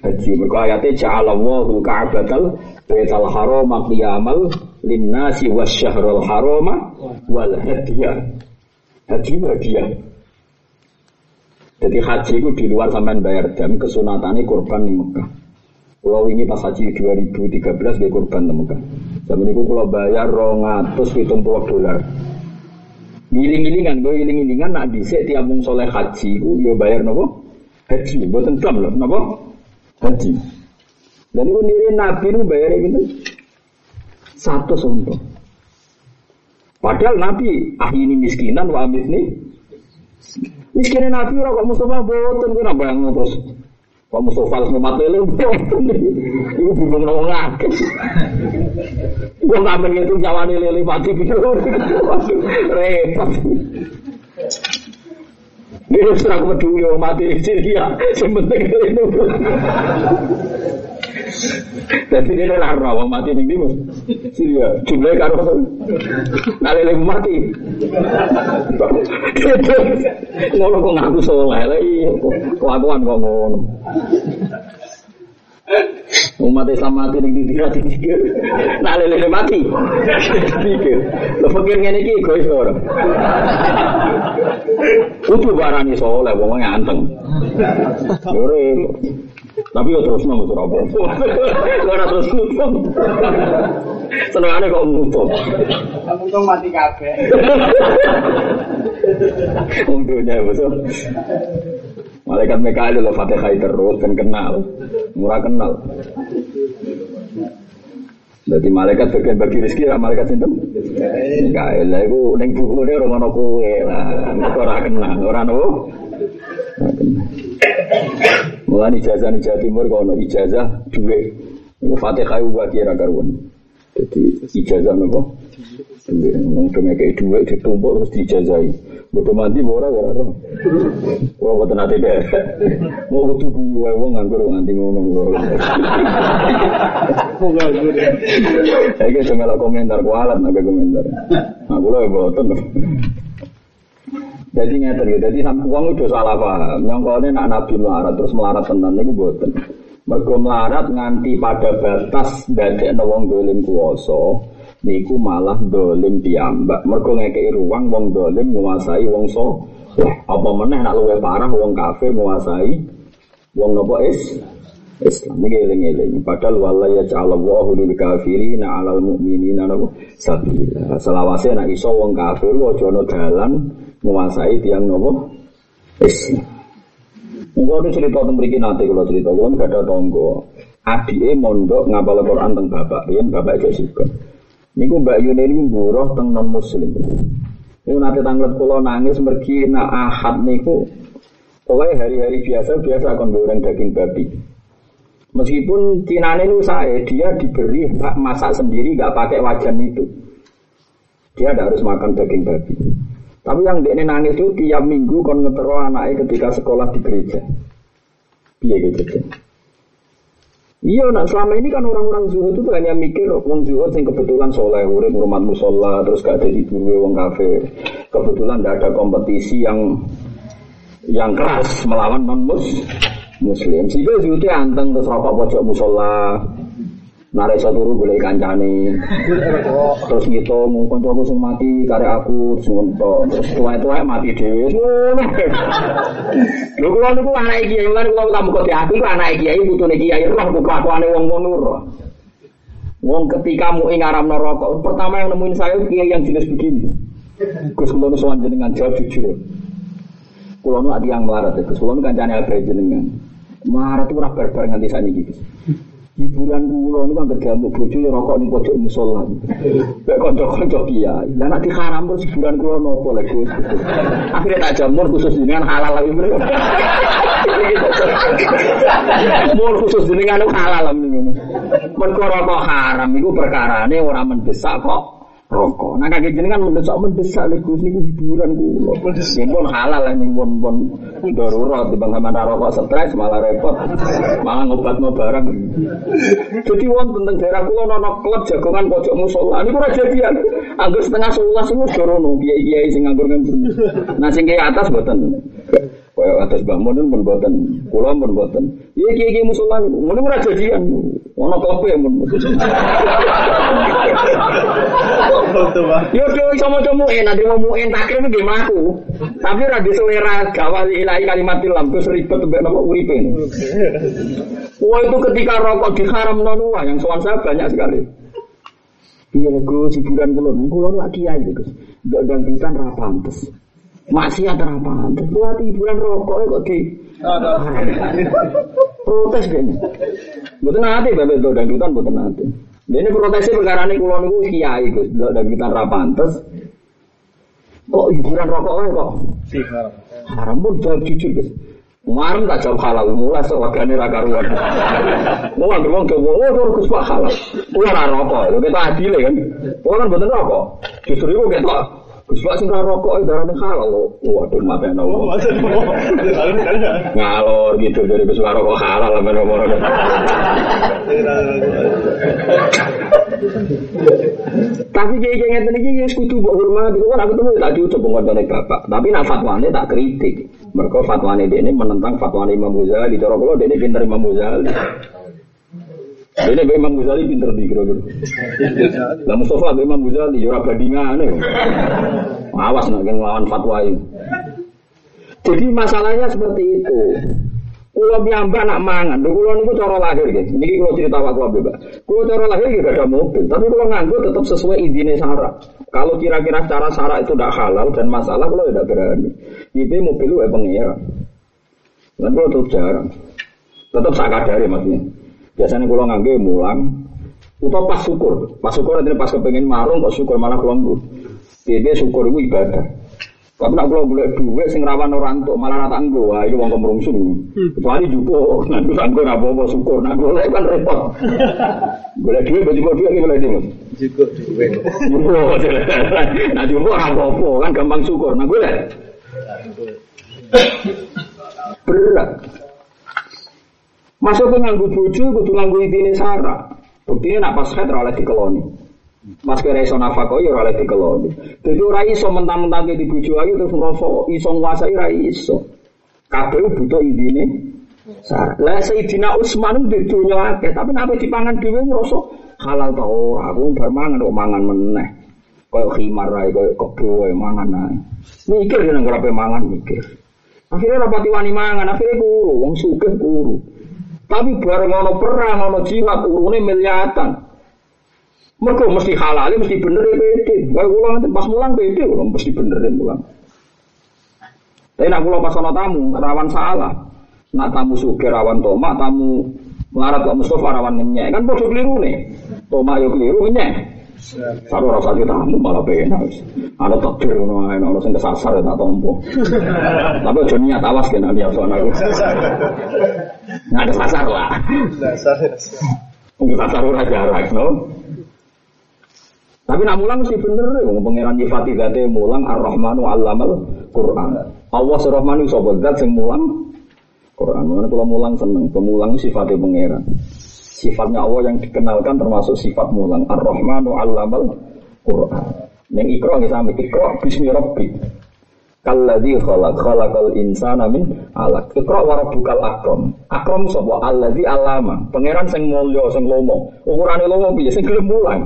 Haji. Mereka ayatnya ja'alallahu ka'batal baital haram qiyamal linnasi wasyahrul harama wal hadiah. Haji hadiah. Jadi haji itu di luar sampai bayar dam kesunatannya korban di Mekah. Kalau ini pas haji 2013 dia korban Mekah. Zaman itu kalau bayar 270 dolar. Giling-gilingan, gue giling-gilingan nak dhisik tiap mung soleh haji ku yo bayar nopo? Haji, mboten dam loh, napa? Haji. Dan itu niri Nabi itu bayar gitu satu sonto. Padahal Nabi ah ini miskinan wa amis nih. Miskinnya Nabi orang kok Mustafa boten kenapa yang terus Pak Mustafa harus ngemat lele. Iku bingung nang ngakeh. Wong kamen itu nyawane lele pati pikir repot. Dia serang peduli orang mati di Syria, yang penting. Jadi dia lara orang mati di Dimas, Syria. Jumlahnya karo nale lagi mati. Ngono kok ngaku soleh lagi, kelakuan kok ngono. Umat Islam mati ning di dikira dipikir. Nak lele mati. Dipikir. Lo pikir ngene iki egois ora. Kudu barani soleh wong nganteng. Yo. Tapi yo terus nang ora apa-apa. Ora terus nutup. Senengane kok nutup. Kamu tuh mati kabeh. Wong dunya betul. Malaikat Mikael lho Fatihah terus kan kenal. Murah kenal. Jadi malaikat bagian bagi rezeki lah malaikat itu. Mikael lah itu neng buku dia orang orang kue lah. Orang kenal orang? Ora kenal. Mulai ijazah di Jawa Timur kalau ijazah dua. Itu Fatihah itu bagi karuan. Jadi ijazah nopo? Ngomong demi kayak dua ditumpuk terus dijazahi. Bodoh mati ora ya ora. Wah boten ate deh. Mau kudu guyu wae wong nganggur nganti ngono. Saya kira cuma komentar kualat naga komentar. Kula ya boten. Jadi ngeten gitu. Jadi uang udah salah paham. Yang kalau nak nabi melarat terus melarat tenan niku boten. Mergo melarat nganti pada batas dadekno wong dolim kuwasa niku malah dolim piyambak. Mergo ngekeki ruang wong dolim menguasai wong so. Wah, apa meneh nak luwih parah wong kafir menguasai wong nopo is Islam ini eling-eling. Padahal wala ya ja'alallahu lil kafirina 'alal mu'minina napa sabila. Selawase nek iso wong kafir aja ana dalan menguasai tiang nopo Islam. Mungkin ada cerita tentang mriki nanti kalau cerita kalau gak ada tonggo. Adike mondok ngapal Quran tentang bapak, yen bapak Jessica. Niku Mbak Yuni ini buruh teng non muslim. Niku nanti tanglet kulo nangis mergi na ahad niku. Pokoknya hari-hari biasa biasa akan goreng daging babi. Meskipun cinane itu saya, dia diberi hak masak sendiri, gak pakai wajan itu. Dia tidak harus makan daging babi. Tapi yang dia nangis itu tiap minggu kon ngetero anaknya ketika sekolah di gereja. Iya gitu. Iya, nah selama ini kan orang-orang zuhud itu hanya mikir wong zuhud yang kebetulan soleh, urip hormat musola, terus gak jadi buru wong kafe. Kebetulan tidak ada kompetisi yang yang keras melawan non mus muslim. Sehingga zuhudnya anteng terus rokok pojok musola, narik satu turu boleh kancane terus ngitung kancaku sing mati karek aku ngontok terus tuwa-tuwa mati dhewe lho kula niku anak kiai lan kula tamu kok aku iku anak kiai butune kiai roh kelakuane wong ngono roh Wong ketika mu ing aram rokok, pertama yang nemuin saya kiai yang jenis begini. Gus kula nu sowan jenengan jawab jujur. Kula nu ati yang melarat, Gus kula nu kancane abre jenengan. Melarat itu ora barbar nganti saniki. Hiburan kula niku anggere jamu bojo ya rokok ning pojok musala. Nek kanca-kanca kiai. Lah nek diharam terus hiburan kula nopo lek Gus. Tak jamur khusus dengan halal lagi. Mur khusus dengan halal niku. Mergo rokok haram iku perkarane ora mendesak kok rokok. Nah kakek jenengan mendesak mendesak lek Gus niku hiburan kula. Ya pun halal lah ning pun darurat di bang mana rokok stres malah repot. Malah ngobat barang. Jadi wonten tentang daerah kula ana klub jagongan pojok musola. Niku ora jadian. Anggur setengah sebelas iku dorono kiai-kiai sing nganggur nganggur. Nah sing kiai atas mboten. Kaya atas Mbah Mun pun mboten, kula pun mboten. Iya kiai-kiai musola niku ngono ora jadian. Ono kopi mun. Yo do iso maca muin, nanti mau muin takrim nggih mlaku. Tapi ra di selera gawal ilahi kalimat ilam terus ribet mbek napa uripe. Wah itu ketika rokok diharam nonua yang soal saya banyak sekali. Iya Gus, hiburan kulo, kulo lagi aja Gus. Gak dangdutan ra pantes. Masih ada ra pantes. Buat hiburan rokok kok di protes kayaknya. Betul nanti bapak itu dangdutan betul nanti. Ini protesnya perkara ini kulo niku kiai Gus, dangdutan ra pantes. Kok hiburan rokok ae kok haram pun jawab jujur Gus. Kemarin tak jawab halal, mulai sewagane ra karuan. Mau ambil wong jowo, oh terus Pak halal. Kuwi ora rokok, lho kita adile kan. Oh kan bener rokok. Justru iku ketok Pak sing rokok itu darane halal. Waduh mateno. Ngalor gitu dari Pak rokok halal men ngomong. Tapi kayak kayak ngeten iki wis kudu mbok hormati. Kok aku tuh tak diucap ngene bapak. Tapi nak fatwane tak kritik. Mergo fatwane dene menentang fatwane Imam Ghazali. Cara kula dene pinter Imam Ghazali. Dene Mbak Imam Ghazali pinter di kira-kira. Lah Mustafa Mbak Imam Ghazali ya ora bandingane. Awas nak ngelawan fatwa ini. Jadi masalahnya seperti itu. Kulo piyambak nak mangan, lho kulo niku cara lahir nggih. Niki kulo cerita wae kulo Mbak. Kulo cara lahir nggih gak ada mobil, tapi kulo nganggo tetap sesuai idine syarat. Kalau kira-kira cara syarat itu tidak halal dan masalah kulo tidak berani. Itu mobil lu pengira. Dan kulo tetap jarang. Tetap sakadari maksudnya. Biasanya kulo nganggo mulang utawa pas syukur. Pas syukur nanti pas kepengen marung kok syukur malah kulo Dia syukur itu ibadah. Tapi nak kalau boleh duit sing rawan orang tuh malah rata anggo, wah itu wong kemrungsung. Kecuali jupo, nanti anggo apa apa syukur, nak boleh kan repot. Boleh duit, baju duit ini boleh duit. Juga duit. Jupo, nah jupo apa kan gampang syukur, nah boleh. Berat. Masuk ke nganggu bojo, kudu nganggu intine sarah. Buktinya nak pas head oleh dikeloni. Mas kira iso nafkah ya oleh dikeloni. Dadi ora iso mentang-mentang di bojo ayu terus ngrasa iso nguasai ora iso. Kabeh butuh intine sarah. Lah Sayyidina Utsman di dunya akeh, tapi nek dipangan dhewe ngrasa halal ta ora, aku bar mangan kok mangan meneh. Kaya khimar ae, kaya kebo ae mangan ae. Mikir jeneng ora mangan mikir. Akhirnya rapati wani mangan, akhirnya kuru, wong sugih kuru. Tapi bareng ono perang, ono jihad, urune miliatan. Mereka mesti halal, mesti bener ya pede. Kula nanti pas mulang pede, kula mesti bener ya mulang. Tapi nak kula pas ono tamu, rawan salah. Nak tamu suge rawan tomak, tamu melarat kok Mustafa rawan ngenyek. Kan bodoh keliru nih. Tomak yo keliru ngenyek. Satu rasa kita tamu malah pengen Ada takdir ae, ono sing kesasar ya tak tompo. Tapi aja niat awas kan dia soal aku. Nggak ada sasar lah. Untuk sasar ora jarak, no. Tapi nak mulang mesti bener, pangeran nyifati zate mulang Ar-Rahmanu 'allamal Qur'an. Allah Ar-Rahmanu sapa zat sing mulang Quran. Mengenai kalau mulang seneng, pemulang sifatnya pangeran. Sifatnya Allah yang dikenalkan termasuk sifat mulang. Ar-Rahmanu 'allamal Qur'an. Neng ikro nggih sami ikro bismi rabbi. Kalladzi khalaq khalaqal insana min alaq. Ikra wa rabbukal akram. Akram sapa? Alladzi alama. Pangeran sing mulya sing lomo. Ukurane lomo piye sing gelem mulang.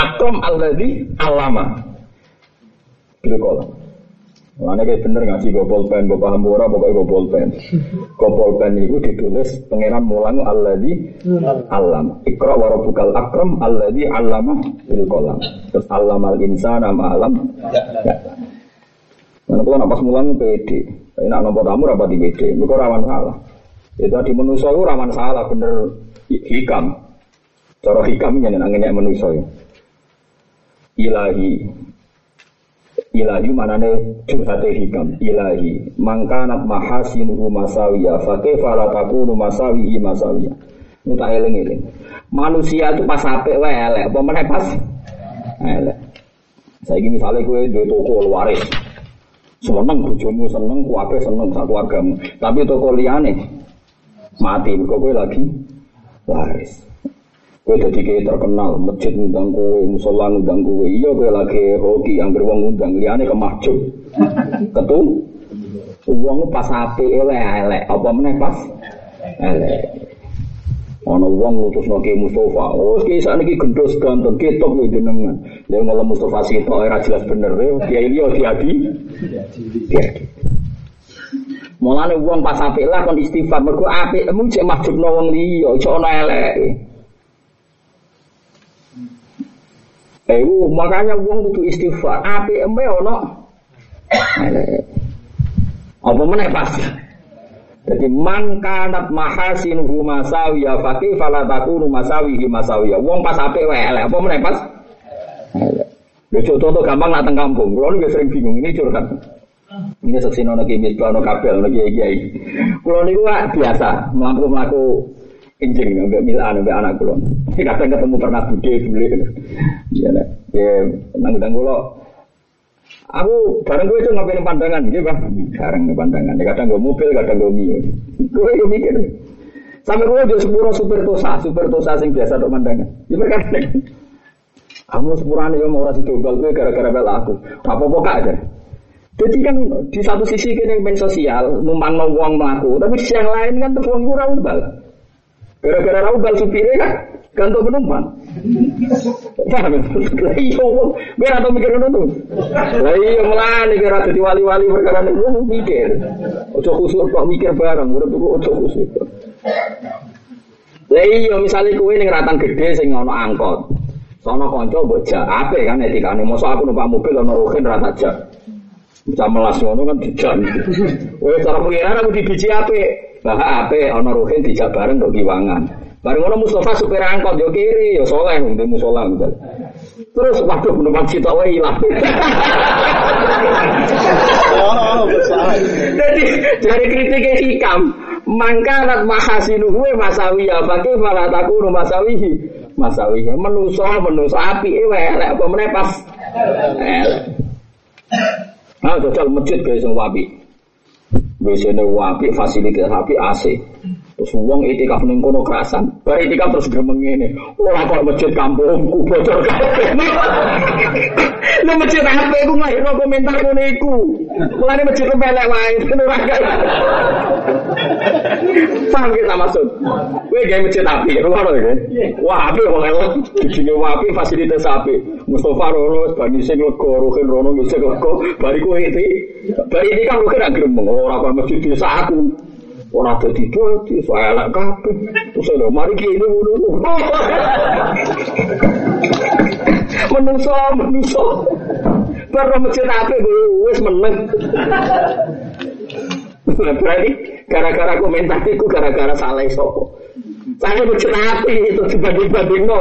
Akram alladzi alama. Gitu kok. Mana kayak bener ngaji gue pulpen, gue paham ora pokoknya gue pulpen. Gue pulpen itu ditulis pangeran mulang alladzi alam. Ikra wa rabbukal akram alladzi alama bil qalam. Terus alamal insana ma alam. Ya. Mana kalau napas mulang pede. Tapi nak nopo tamu rapati pede. Mereka rawan salah. Itu di manusia itu rawan salah bener hikam. Cara hikam ini nangennya manusia. Ilahi ilahi manane curhate hikam. Ilahi mangkanat mahasinuhu masawiya fakih fala takunu masawihi masawiya. Muta eling eling manusia itu pas apik wae elek apa meneh pas? Elek. Misalnya gue di toko waris, seneng bojomu seneng, kuabe seneng satu keluargamu. Tapi toko liane mati, kok gue lagi waris. Gue jadi kayak terkenal, masjid ngundang gue, musola ngundang gue. Iya gue lagi hoki, yang beruang ngundang, liane kemahjub. Ketu, uang pas api elek elek, apa meneh pas elek. Ana wong ngutus Ki Mustafa. Oh, ki sakniki gendhos ganteng ketok yo jenengan. Dia ngomong Mustafa sitok ora jelas bener. Kiai liya diadi. Diadi. Mulane wong pas apik lah kon istighfar mergo apikmu cek mahjubno wong liya, iso ana eleke. Eh, makanya wong kudu istighfar. Apikmu ono elek. Apa meneh pas? Jadi man kanat mahasinuhu masawiya fakih fala takunu masawihi masawiya. Wong pas apik wae apa meneh pas? Elek. Lho contoh gampang nak teng kampung. Kulo niku sering bingung ini curhat. Ini seksi nono kimis, nono kabel, nono kiai kiai. Kulo niku biasa melaku melaku injing nggak milan nggak anak kulo. Kadang ketemu pernah bude bule. Ya, ya, nang kulo Aku bareng gue itu ngapain pandangan, gitu bang. Bareng pandangan. Ya, kadang gue mobil, kadang gue mio. Gue yang mikir. Sampai gue jadi sepuro super tosa, super tosa sing biasa untuk pandangan. Ya berkata, kamu sepurane ya mau rasa dobel gue gara-gara bela aku. Apa-apa kak aja. Jadi kan di satu sisi kita yang sosial, numpang uang melaku, tapi di yang lain kan tuh uang kurang Gara-gara raubal supirnya kan, gantung penumpang. Paham ya? Iya biar atau mikir ngono tuh. Lah iya melane kira wali-wali perkara niku mikir. Ojo khusuk kok mikir bareng, urip kok ojo khusuk. Lah iya misale kowe ning gede sing ana angkot. Sono kanca mbok jak ape kan etikane. Mosok aku numpak mobil ana rohin ra tak. Bisa melas ngono kan dijak. Wes cara pengiran aku di biji ape. Bah ape ana rohin dijak bareng kok kiwangan. Bareng ngono Mustafa supir angkot yo kiri yo soleh untuk musola gitu. Terus waduh penumpang cita wae ilang. Oh, besar. Jadi dari kritiknya hikam, mangkanat mahasinuhu masawiyah, pakai malah takunu masawihi. Masawihi menuso menuso api ewe elek apa meneh pas. Elek. Nah, jajal masjid guys yang wapi. Biasanya wapi fasilitas api AC. Terus uang itikaf ning kono kerasan. Bar itikaf terus gremeng ngene. Ora kok masjid kampungku bocor kabeh. Lu masjid apa iku nglahirno komentar ngene iku. Mulane masjid pelek wae ngono ra kae. Paham kita maksud? Kowe gawe masjid api, ngono iki. Wah, api wong elok dijine api fasilitas api. Mustafa rono bani sing lega rohin rono wis lega. Bariku iki. Bari iki kan ora gremeng ora kok masjid desa aku. Ora dadi dadi, saya elak kabeh. Terus lho, mari ki ini. Menungso, menungso. Baru masjid ape wis meneng. Berarti gara-gara komentar itu gara-gara salah sopo. Saya ape itu dibanding-banding no.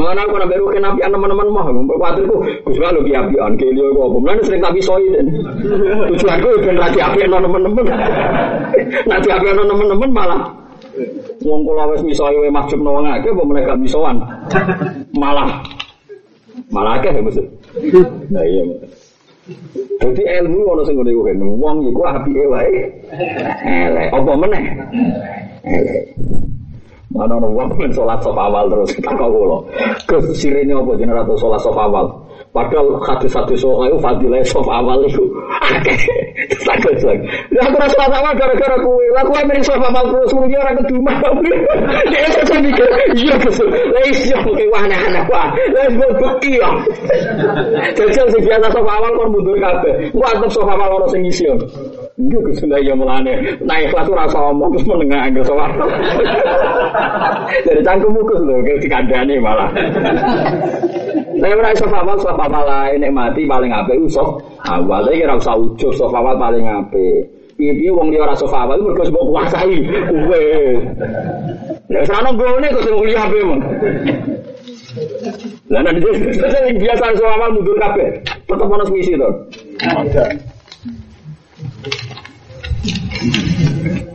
Mana aku nabi rukin api teman-teman mah, khawatirku Gus kalau ki api an kelio kok apa, mana sering tak bisa ini. Tujuanku ben rati api an teman-teman, nanti api an teman-teman malah Wong kula wis misoi wae mahjub wong akeh apa meneh gak misoan. Malah malah akeh maksud. Nah iya. Jadi ilmu ono sing ngene kuwi. Wong iku apike wae. Elek. Apa meneh? Elek. Mana ono wong men salat sop awal terus tak kula. Gus sirine apa jenenge ratu salat sop awal. Padahal hadis-hadis sok ayo fadilah sop awal akeh. Sakit lagi. Ya aku rasa awal gara-gara kuwe. Lah kuwe miring sop awal terus mung ora kedumah. Dia saya mikir, iya Gus. Lah iso ke wana anak wah. Lah wis bukti ya. Jajal sing biasa sop awal kon mundur kabeh. Ku antep sop awal ono sing isi. Iya Gus lah ya mulane. Naik kelas ora omong terus menengah anggere sop awal. Jadi cangkemmu Gus lho, dikandani malah. Nah, ora iso awal sop awal lain mati paling apik usop awal. Tapi kira usah ujug awal paling apik. Piye wong liya ora sop awal mergo mbok kuasai kowe. Nek sana gone kok sing kuliah apik mon. Lah nek sing biasa sop awal mundur kabeh. Tetep ono misi to.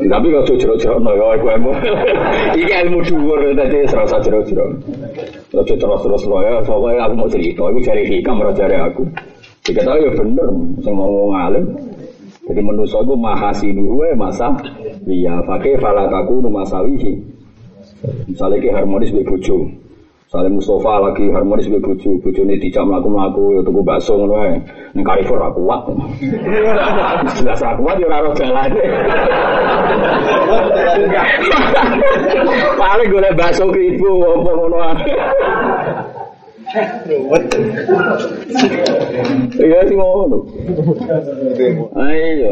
Tapi kalau jero-jero no ya aku ilmu. Iki ilmu dhuwur tadi serasa jero-jero. Ojo terus-terus no ya, soalnya aku mau cerita, aku cari hikam ora cari aku. Dikata ya bener, sing mau ngalim. Jadi manusia itu mahasinu we masa iya fakih falakaku numasawihi. Misalnya ki harmonis be Misalnya Mustafa lagi harmonis be bojo, bojone dijak mlaku-mlaku ya tuku bakso ngono ae. Ning Carrefour ra kuat. Jelas ra kuat ya ora ro jalane. Paling golek bakso kribo apa ngono. Iya sih ngono. Ayo.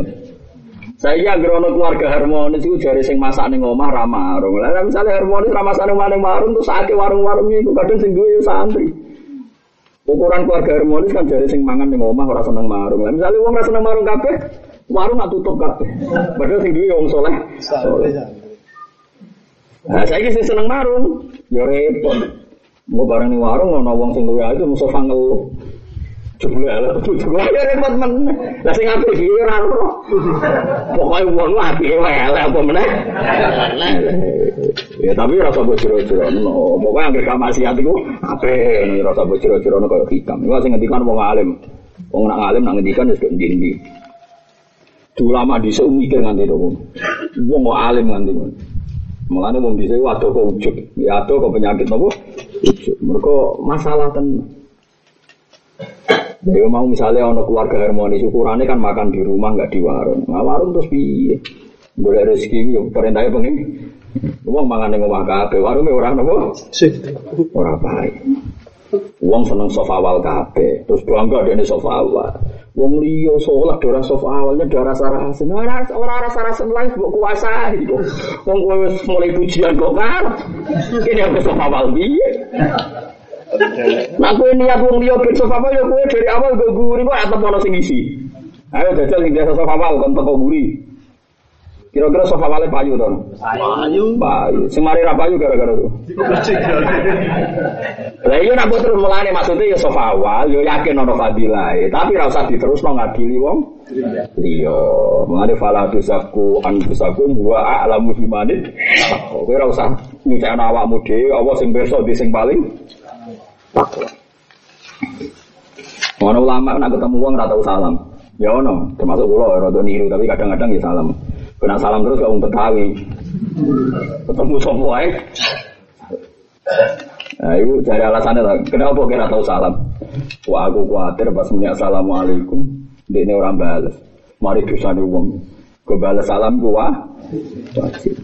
Saya grono keluarga harmonis itu jari sing masak ning omah ra marung. Lah misale harmonis ra masak ning warung marung terus ake warung-warung iku kadang sing duwe santri. Ukuran keluarga harmonis kan jari sing mangan ning omah ora seneng marung. Lah misale wong ora seneng marung kabeh, warung gak tutup kabeh. Padahal sing duwe wong saleh. Nah, saya sing seneng marung, ya repot. Mau bareng ning warung ono wong sing luwe itu musuh ngeluh. Ala bojoku ya repot men. Lah sing apik iki ora ora. Pokoke wong apike wae apa meneh. Ya tapi rasa mbok jero-jero no. Pokoke anggere gak maksiat iku apik rasa mbok jero-jero no. Iku sing ngendikan wong alim. Wong nak alim nak ngendikan wis kok ndi-ndi. Ulama dhisik mikir nganti. Wong kok alim nganti. Mulane wong dhisik waduh kok ujug. Ya adoh kok penyakit napa? Ujug. Mergo masalah tenan. Ya mau misalnya ono keluarga harmonis ukurannya kan makan di rumah nggak di warung. Nah warung terus piye? Boleh rezeki yo perintahnya pengen. Uang mangan ning omah kabeh, warunge ora napa? Ora baik. Uang seneng sofa awal kabeh, terus bangga dene sofa awal. Wong liya sholat dora sofa awalnya dora sarah asin. Ora ora rasa rasa lain kuasai kok. Wong kowe wis mulai pujian kok kan. Ini aku sofa awal piye? Nah kowe niat wong liya ben sofa awal ya kowe dari awal go guri kok atep ono sing isi. Ayo jajal sing biasa sofa awal kon teko guri. Kira-kira sofa awalnya payu to? Payu. Payu. Sing mari ra payu gara-gara itu. Lah iya nak terus mulane maksudnya ya sofa awal, yo yakin ono fadilah, tapi ra usah diterusno ngadili wong. Iya, mulane fala tusaku an tusaku wa a'lamu bimanit. Kowe ra usah nyucekno awakmu dhewe, apa sing pirsa di sing paling takwa. Ono ulama nak ketemu wong ra tau salam. Ya ono, termasuk kula rada niru tapi kadang-kadang ya salam. Kena salam terus gak wong Betawi. Ketemu sapa wae. Nah, itu cari alasannya lah. Kenapa kira tahu salam? Wah, aku khawatir pas muni assalamualaikum, dia ini orang balas. Mari dosa wong. Gue balas salam gua wajib.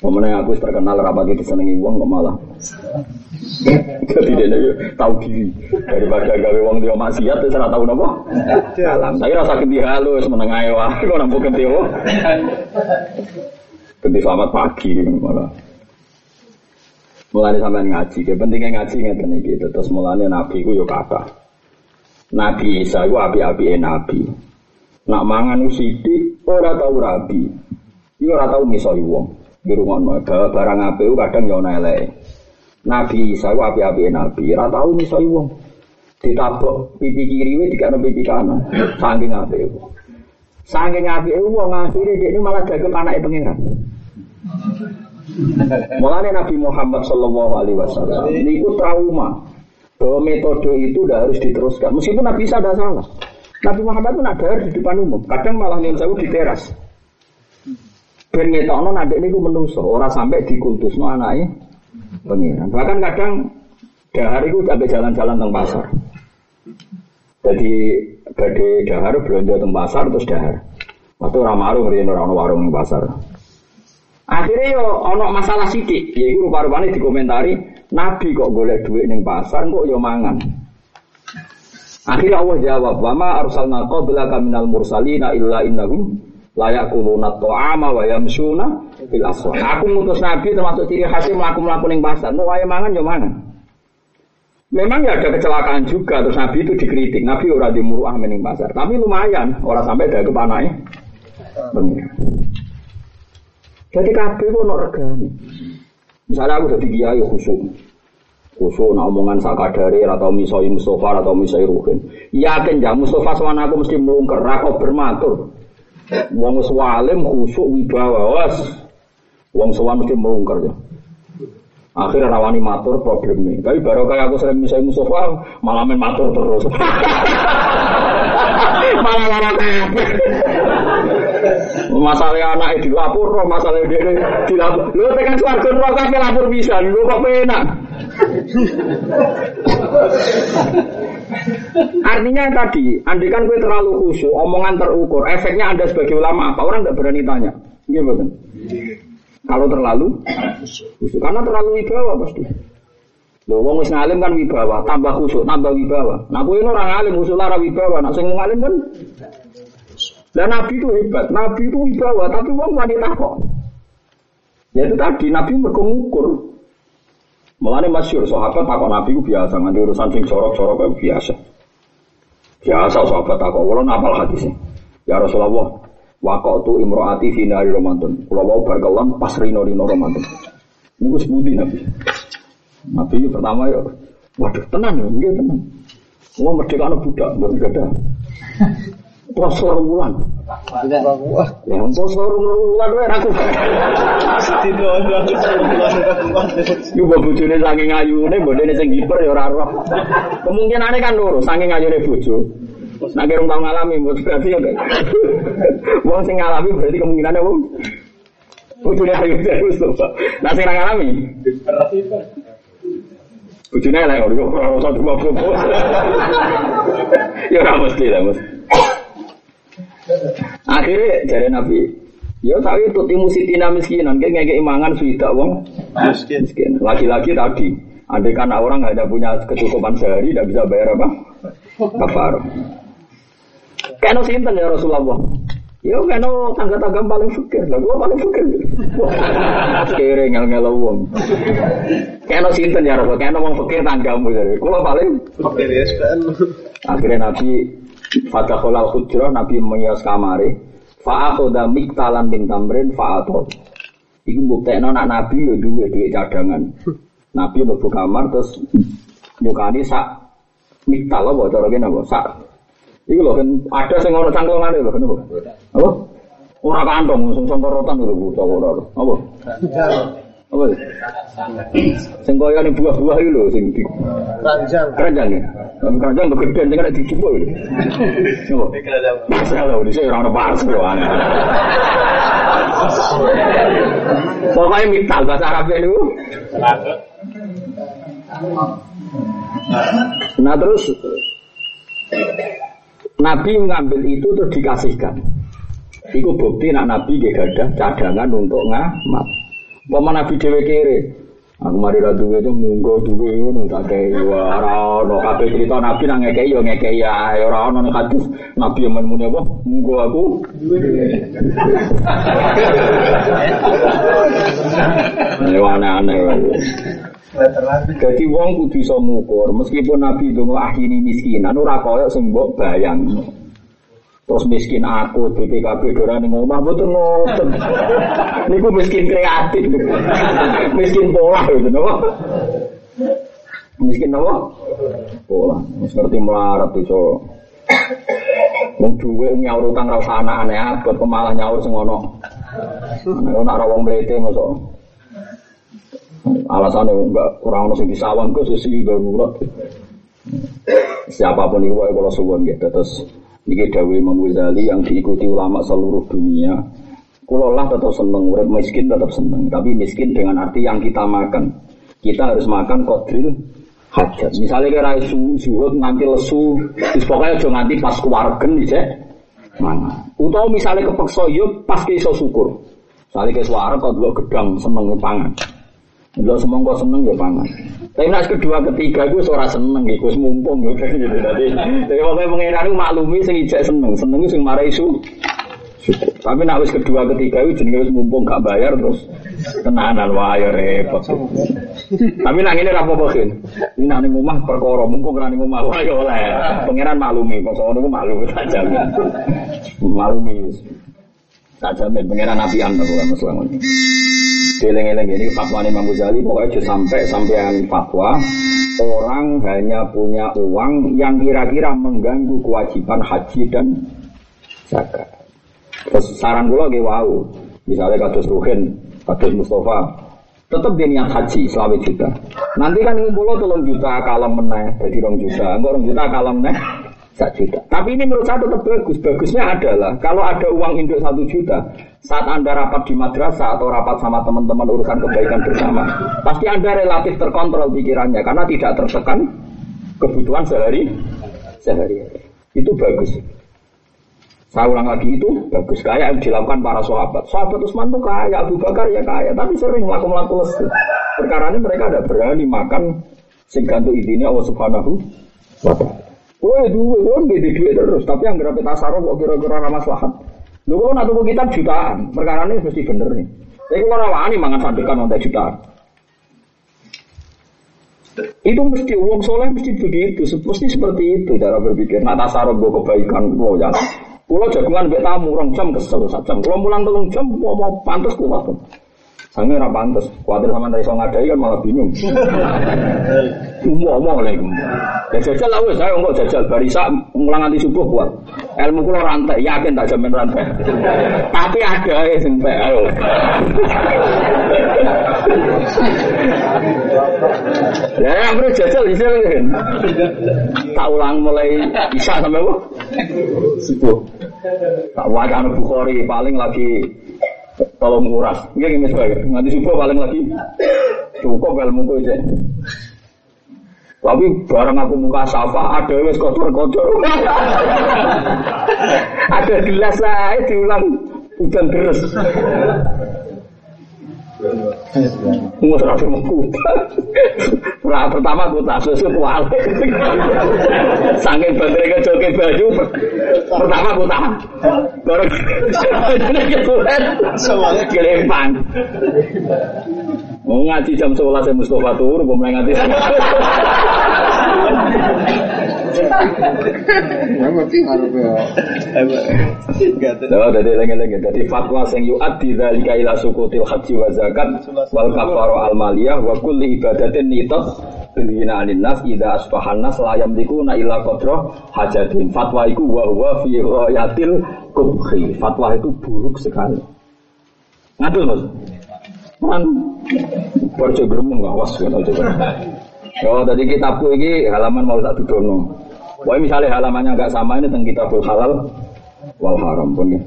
Pemenang aku terkenal rapat itu senengi wong kok malah. Dia ini tahu diri daripada gawe wong dia maksiat terus ora tahu napa. Salam. Saya rasa ganti halus meneng ae wae kok nampu ganti wong. Ganti selamat pagi malah. Mulane sampean ngaji, ya pentingnya ngaji ngeten iki. Terus mulane nabi ku yo kata. Nabi Isa ku api-apike nabi. Nak mangan sithik ora tau rabi. Iku ora tau misoi wong. Di rumah barang apik kadang yo ana. Nabi Isa ku api-apike nabi, ora tau misoi wong. Ditabok pipi kiri we dikane pipi kanan. Saking apike wong. Saking apike wong akhire dia ini malah dagem anake pangeran. Mulanya Nabi Muhammad Shallallahu Alaihi Wasallam ini trauma bahwa metode itu udah harus diteruskan. Meskipun Nabi Isa ada salah. Nabi Muhammad pun ada di depan umum. Kadang malah nih saya di teras. Ben ngetokno nadek niku menungso, ora sampai dikultus no anaknya pengiran. Bahkan kadang dahar itu sampai jalan-jalan teng pasar. Jadi badhe dahar belanja teng pasar terus dahar. Waktu ramaru ngriyen ora ono warung ning pasar. Akhirnya yo ono masalah sidik, yaitu rupa-rupanya dikomentari Nabi kok golek duit ning pasar kok yo mangan. Akhirnya Allah jawab, "Wa ma arsalna qablaka minal mursalina illa innahum la yaquluna ta'ama wa yamshuna fil aswaq." Aku ngutus Nabi termasuk ciri khasnya mlaku-mlaku ning pasar, mau wae mangan yo mangan. Memang ya ada kecelakaan juga terus Nabi itu dikritik. Nabi ora di muruah ning pasar, tapi lumayan orang sampai dari kepanai. Benar. Jadi kabeh kok ono regane. Misalnya aku jadi kiai khusuk. Khusuk nak omongan sakadare atau misoi Mustafa atau misoi Ruhin. Yakin ya Mustafa sama aku mesti melungker, aku bermatur. Wong wis walim khusuk wibawa was. Wong mesti melungker ya. Akhirnya rawani matur problemnya. Tapi baru kayak aku sering misalnya Mustafa malah main matur terus. kabeh. Masalah anak dilapor, masalah dia dilapor. Lu tekan suarga neraka lapor bisa, lu kok penak. Artinya tadi, andikan gue terlalu khusyuk, omongan terukur, efeknya anda sebagai ulama apa? Orang nggak berani tanya. Gimana? Kalau terlalu khusyuk, karena terlalu wibawa pasti. Lho wong wis ngalim kan wibawa, tambah khusyuk, tambah wibawa. Nah kowe orang ngalim khusyuk lara wibawa, nak sing ngalim kan dan Nabi itu hebat, Nabi itu wibawa, tapi wong wanita kok. Ya itu tadi, Nabi mengukur. Mulane masyur, sahabat takut Nabi itu biasa, nanti urusan sing corok-corok itu biasa. Biasa sahabat takut, kalau napal hadisnya. Ya Rasulullah, waktu imroati finari Ramadan. Kalau mau berkelam pas rino rino Ramadan. Ini gue sebutin Nabi. Nabi pertama ya, waduh tenang ya, enggak tenang. Mau merdeka anak budak, nggak ada. Poso bulan. Ya poso bulan wae aku. Yo bojone saking ayune, bodene sing hiper ya ora roh. Kemungkinane kan loro, saking ayune bojo. Nek kira tau ngalami, berarti ya. Wong sing ngalami berarti kemungkinannya wong bojone ayu terus. Nah sing ngalami. Bojone elek ora ora usah cuma Ya ora mesti lah, Mas. Akhirnya dari Nabi, ya tapi itu timu sitina miskinan, kayak ngekei mangan wong Miskin. miskin. Lagi-lagi tadi, andai kan orang nggak ada punya kecukupan sehari, tidak bisa bayar apa? Kafar. Kena sinten ya Rasulullah. Ya kena tangga-tangga paling fikir, lah gua paling fikir. Kere ngel-ngel wong. Kena sinten ya Rasul, kena wong fikir tanggamu jadi. Kula paling Oke, ya. Akhirnya Nabi Fataholal hujrah Nabi mengias kamare Fa'akhoda miktalan bin tamrin fa'atol Iku buktekno nak Nabi ya duwe duit cadangan Nabi mlebu kamar terus nyukani sak miktal apa cara kene apa sak Iku lho kan ada sing ono cangklongane lho kenapa? Apa? Ora kantong sing songkorotan lho Bu ora. Apa? Apa? Sing koyo ning buah-buah iki lho sing di Ranjang. keranjang ya. Tapi keranjang gede, jangan ada dijupuk gitu. Coba. Masalah, di sini orang pas doang. Pokoknya mital bahasa Arab itu. Nah terus Nabi mengambil itu terus dikasihkan. Iku bukti nak Nabi gak ada cadangan untuk ngamat. Pama Nabi dewe kere. Aku mari ra duwe itu munggo duwe ngono tak kei ora ono kabeh cerita Nabi nang ngekei yo ngekei ya ora ono nek hadis Nabi yang muni apa munggo aku duwe. aneh-aneh. Jadi wong kudu iso ngukur meskipun Nabi dongo akhiri miskinan ora koyo sing mbok bayang. Terus miskin aku, BPKB doran ning omah mboten ngoten. Niku miskin kreatif. miskin pola gitu napa? Miskin napa? Pola. Wis ngerti melarat iso. Wong duwe nyaur utang ra usah aneh abot malah nyaur sing ono. Nek ora ra wong mlete mosok. Alasannya enggak kurang ono sing disawang ke sesi darurat. Siapa pun itu kalau suwon gitu terus Iki Dawi Imam Ghazali yang diikuti ulama seluruh dunia. Kulo lah tetap seneng, urip miskin tetap seneng. Tapi miskin dengan arti yang kita makan. Kita harus makan kodril hajat. Misalnya kira su, zuhud nganti lesu, terus pokoknya aja nganti pas kewargen nih mana. Utau misalnya kepeksa yuk pas ke iso syukur. Misalnya ke suara kau dua gedang seneng pangan. Lo kau seneng ya pangan. Tapi nak kedua ketiga gue suara seneng gitu, gue mumpung gitu. Jadi, jadi pokoknya pengiran itu maklumi sing ijek seneng, seneng itu sing marai su. Syukur. Tapi nak wis kedua ketiga itu jenenge wis mumpung gak bayar terus tenanan wah ya repot. Tapi nak ini rapo bakin. Ini nak ning omah perkara mumpung ra ning omah wah ya oleh. Pangeran maklumi, kok sono niku maklumi saja. Maklumi. Saja men pangeran Nabi Anta bukan masalah ini. Geleng-geleng ini fatwa Imam Ghazali pokoknya sampai sampean fatwa orang hanya punya uang yang kira-kira mengganggu kewajiban haji dan zakat. Terus saran kula nggih wau. Misalnya kados Ruhin, kados Mustafa, tetap dia niat haji selawe juta. Nanti kan ngumpul tolong juta kalem meneh, jadi rong juta. Enggak rong juta kalem meneh, satu juta. Tapi ini menurut saya tetap bagus. Bagusnya adalah kalau ada uang induk satu juta, saat anda rapat di madrasah atau rapat sama teman-teman urusan kebaikan bersama, pasti anda relatif terkontrol pikirannya karena tidak tertekan kebutuhan sehari sehari. Itu bagus. Saya ulang lagi itu bagus kayak yang dilakukan para sahabat. Sahabat Utsman tuh kaya, Abu Bakar ya kaya, tapi sering melakukan lesu. Perkara ini mereka ada berani makan sing gantung izinnya Allah Subhanahu wa taala. Kulo ya duwe, kulo nggih di duit terus, tapi yang berapa tasaruf kok kira-kira ra maslahat. Lho kulo nak tuku kitab jutaan, ini mesti bener nih. Saya kulo ora wani mangan sandekan untuk jutaan. Itu mesti uang soleh mesti begitu, mesti seperti itu cara berpikir. Nak tasaruf gue kebaikan, gue ya. Pulau jagungan mbek tamu jam kesel sak jam. Pulau mulang telung jam mau mau pantes kuat. Sange ora pantes. Kuwatir sama dari iso ngadai kan malah bingung. Umum-umum lagi. Ya jajal lah saya kok jajal barisa mulang nanti subuh kuat. Ilmu kula rantai, yakin tak jamin rantai. Tapi ada ya pek ayo. Ya, aku jajal bisa kan. Tak ulang mulai isya sampai? Subuh. Tak wacana Bukhari paling lagi tolong nguras. Nggih nggih sebagai nganti subuh paling lagi cukup ilmu ku aja. Tapi barang aku muka safa ada wes kotor-kotor. ada gelas saya diulang hujan deras. Mau terakhir mau Nah, pertama aku tak susu kuali. Saking bandere ke joget baju. Pertama aku tak. Baru ketuhan. Semuanya gelempang. Mau ngaji jam 11 saya Mustafa tur, mau ngaji. Ya mesti ngaruh ya. Nah, dari lagi-lagi dari fatwa sing yu'addi dzalika ila sukutil haji wa zakat wal kafaru al maliyah wa kulli ibadatin nitat Bilina anin nas ida asbahan nas la yamlikuna illa qadra hajatin fatwa iku wa huwa fi ghayatil kubhi. Fatwa itu buruk sekali. Ngadul mas? Kan Borjo gremeng awas kan aja Oh tadi kitabku ini halaman mau tak dudono Pokoknya misalnya halamannya agak sama ini tentang kitabul halal wal haram pun ya.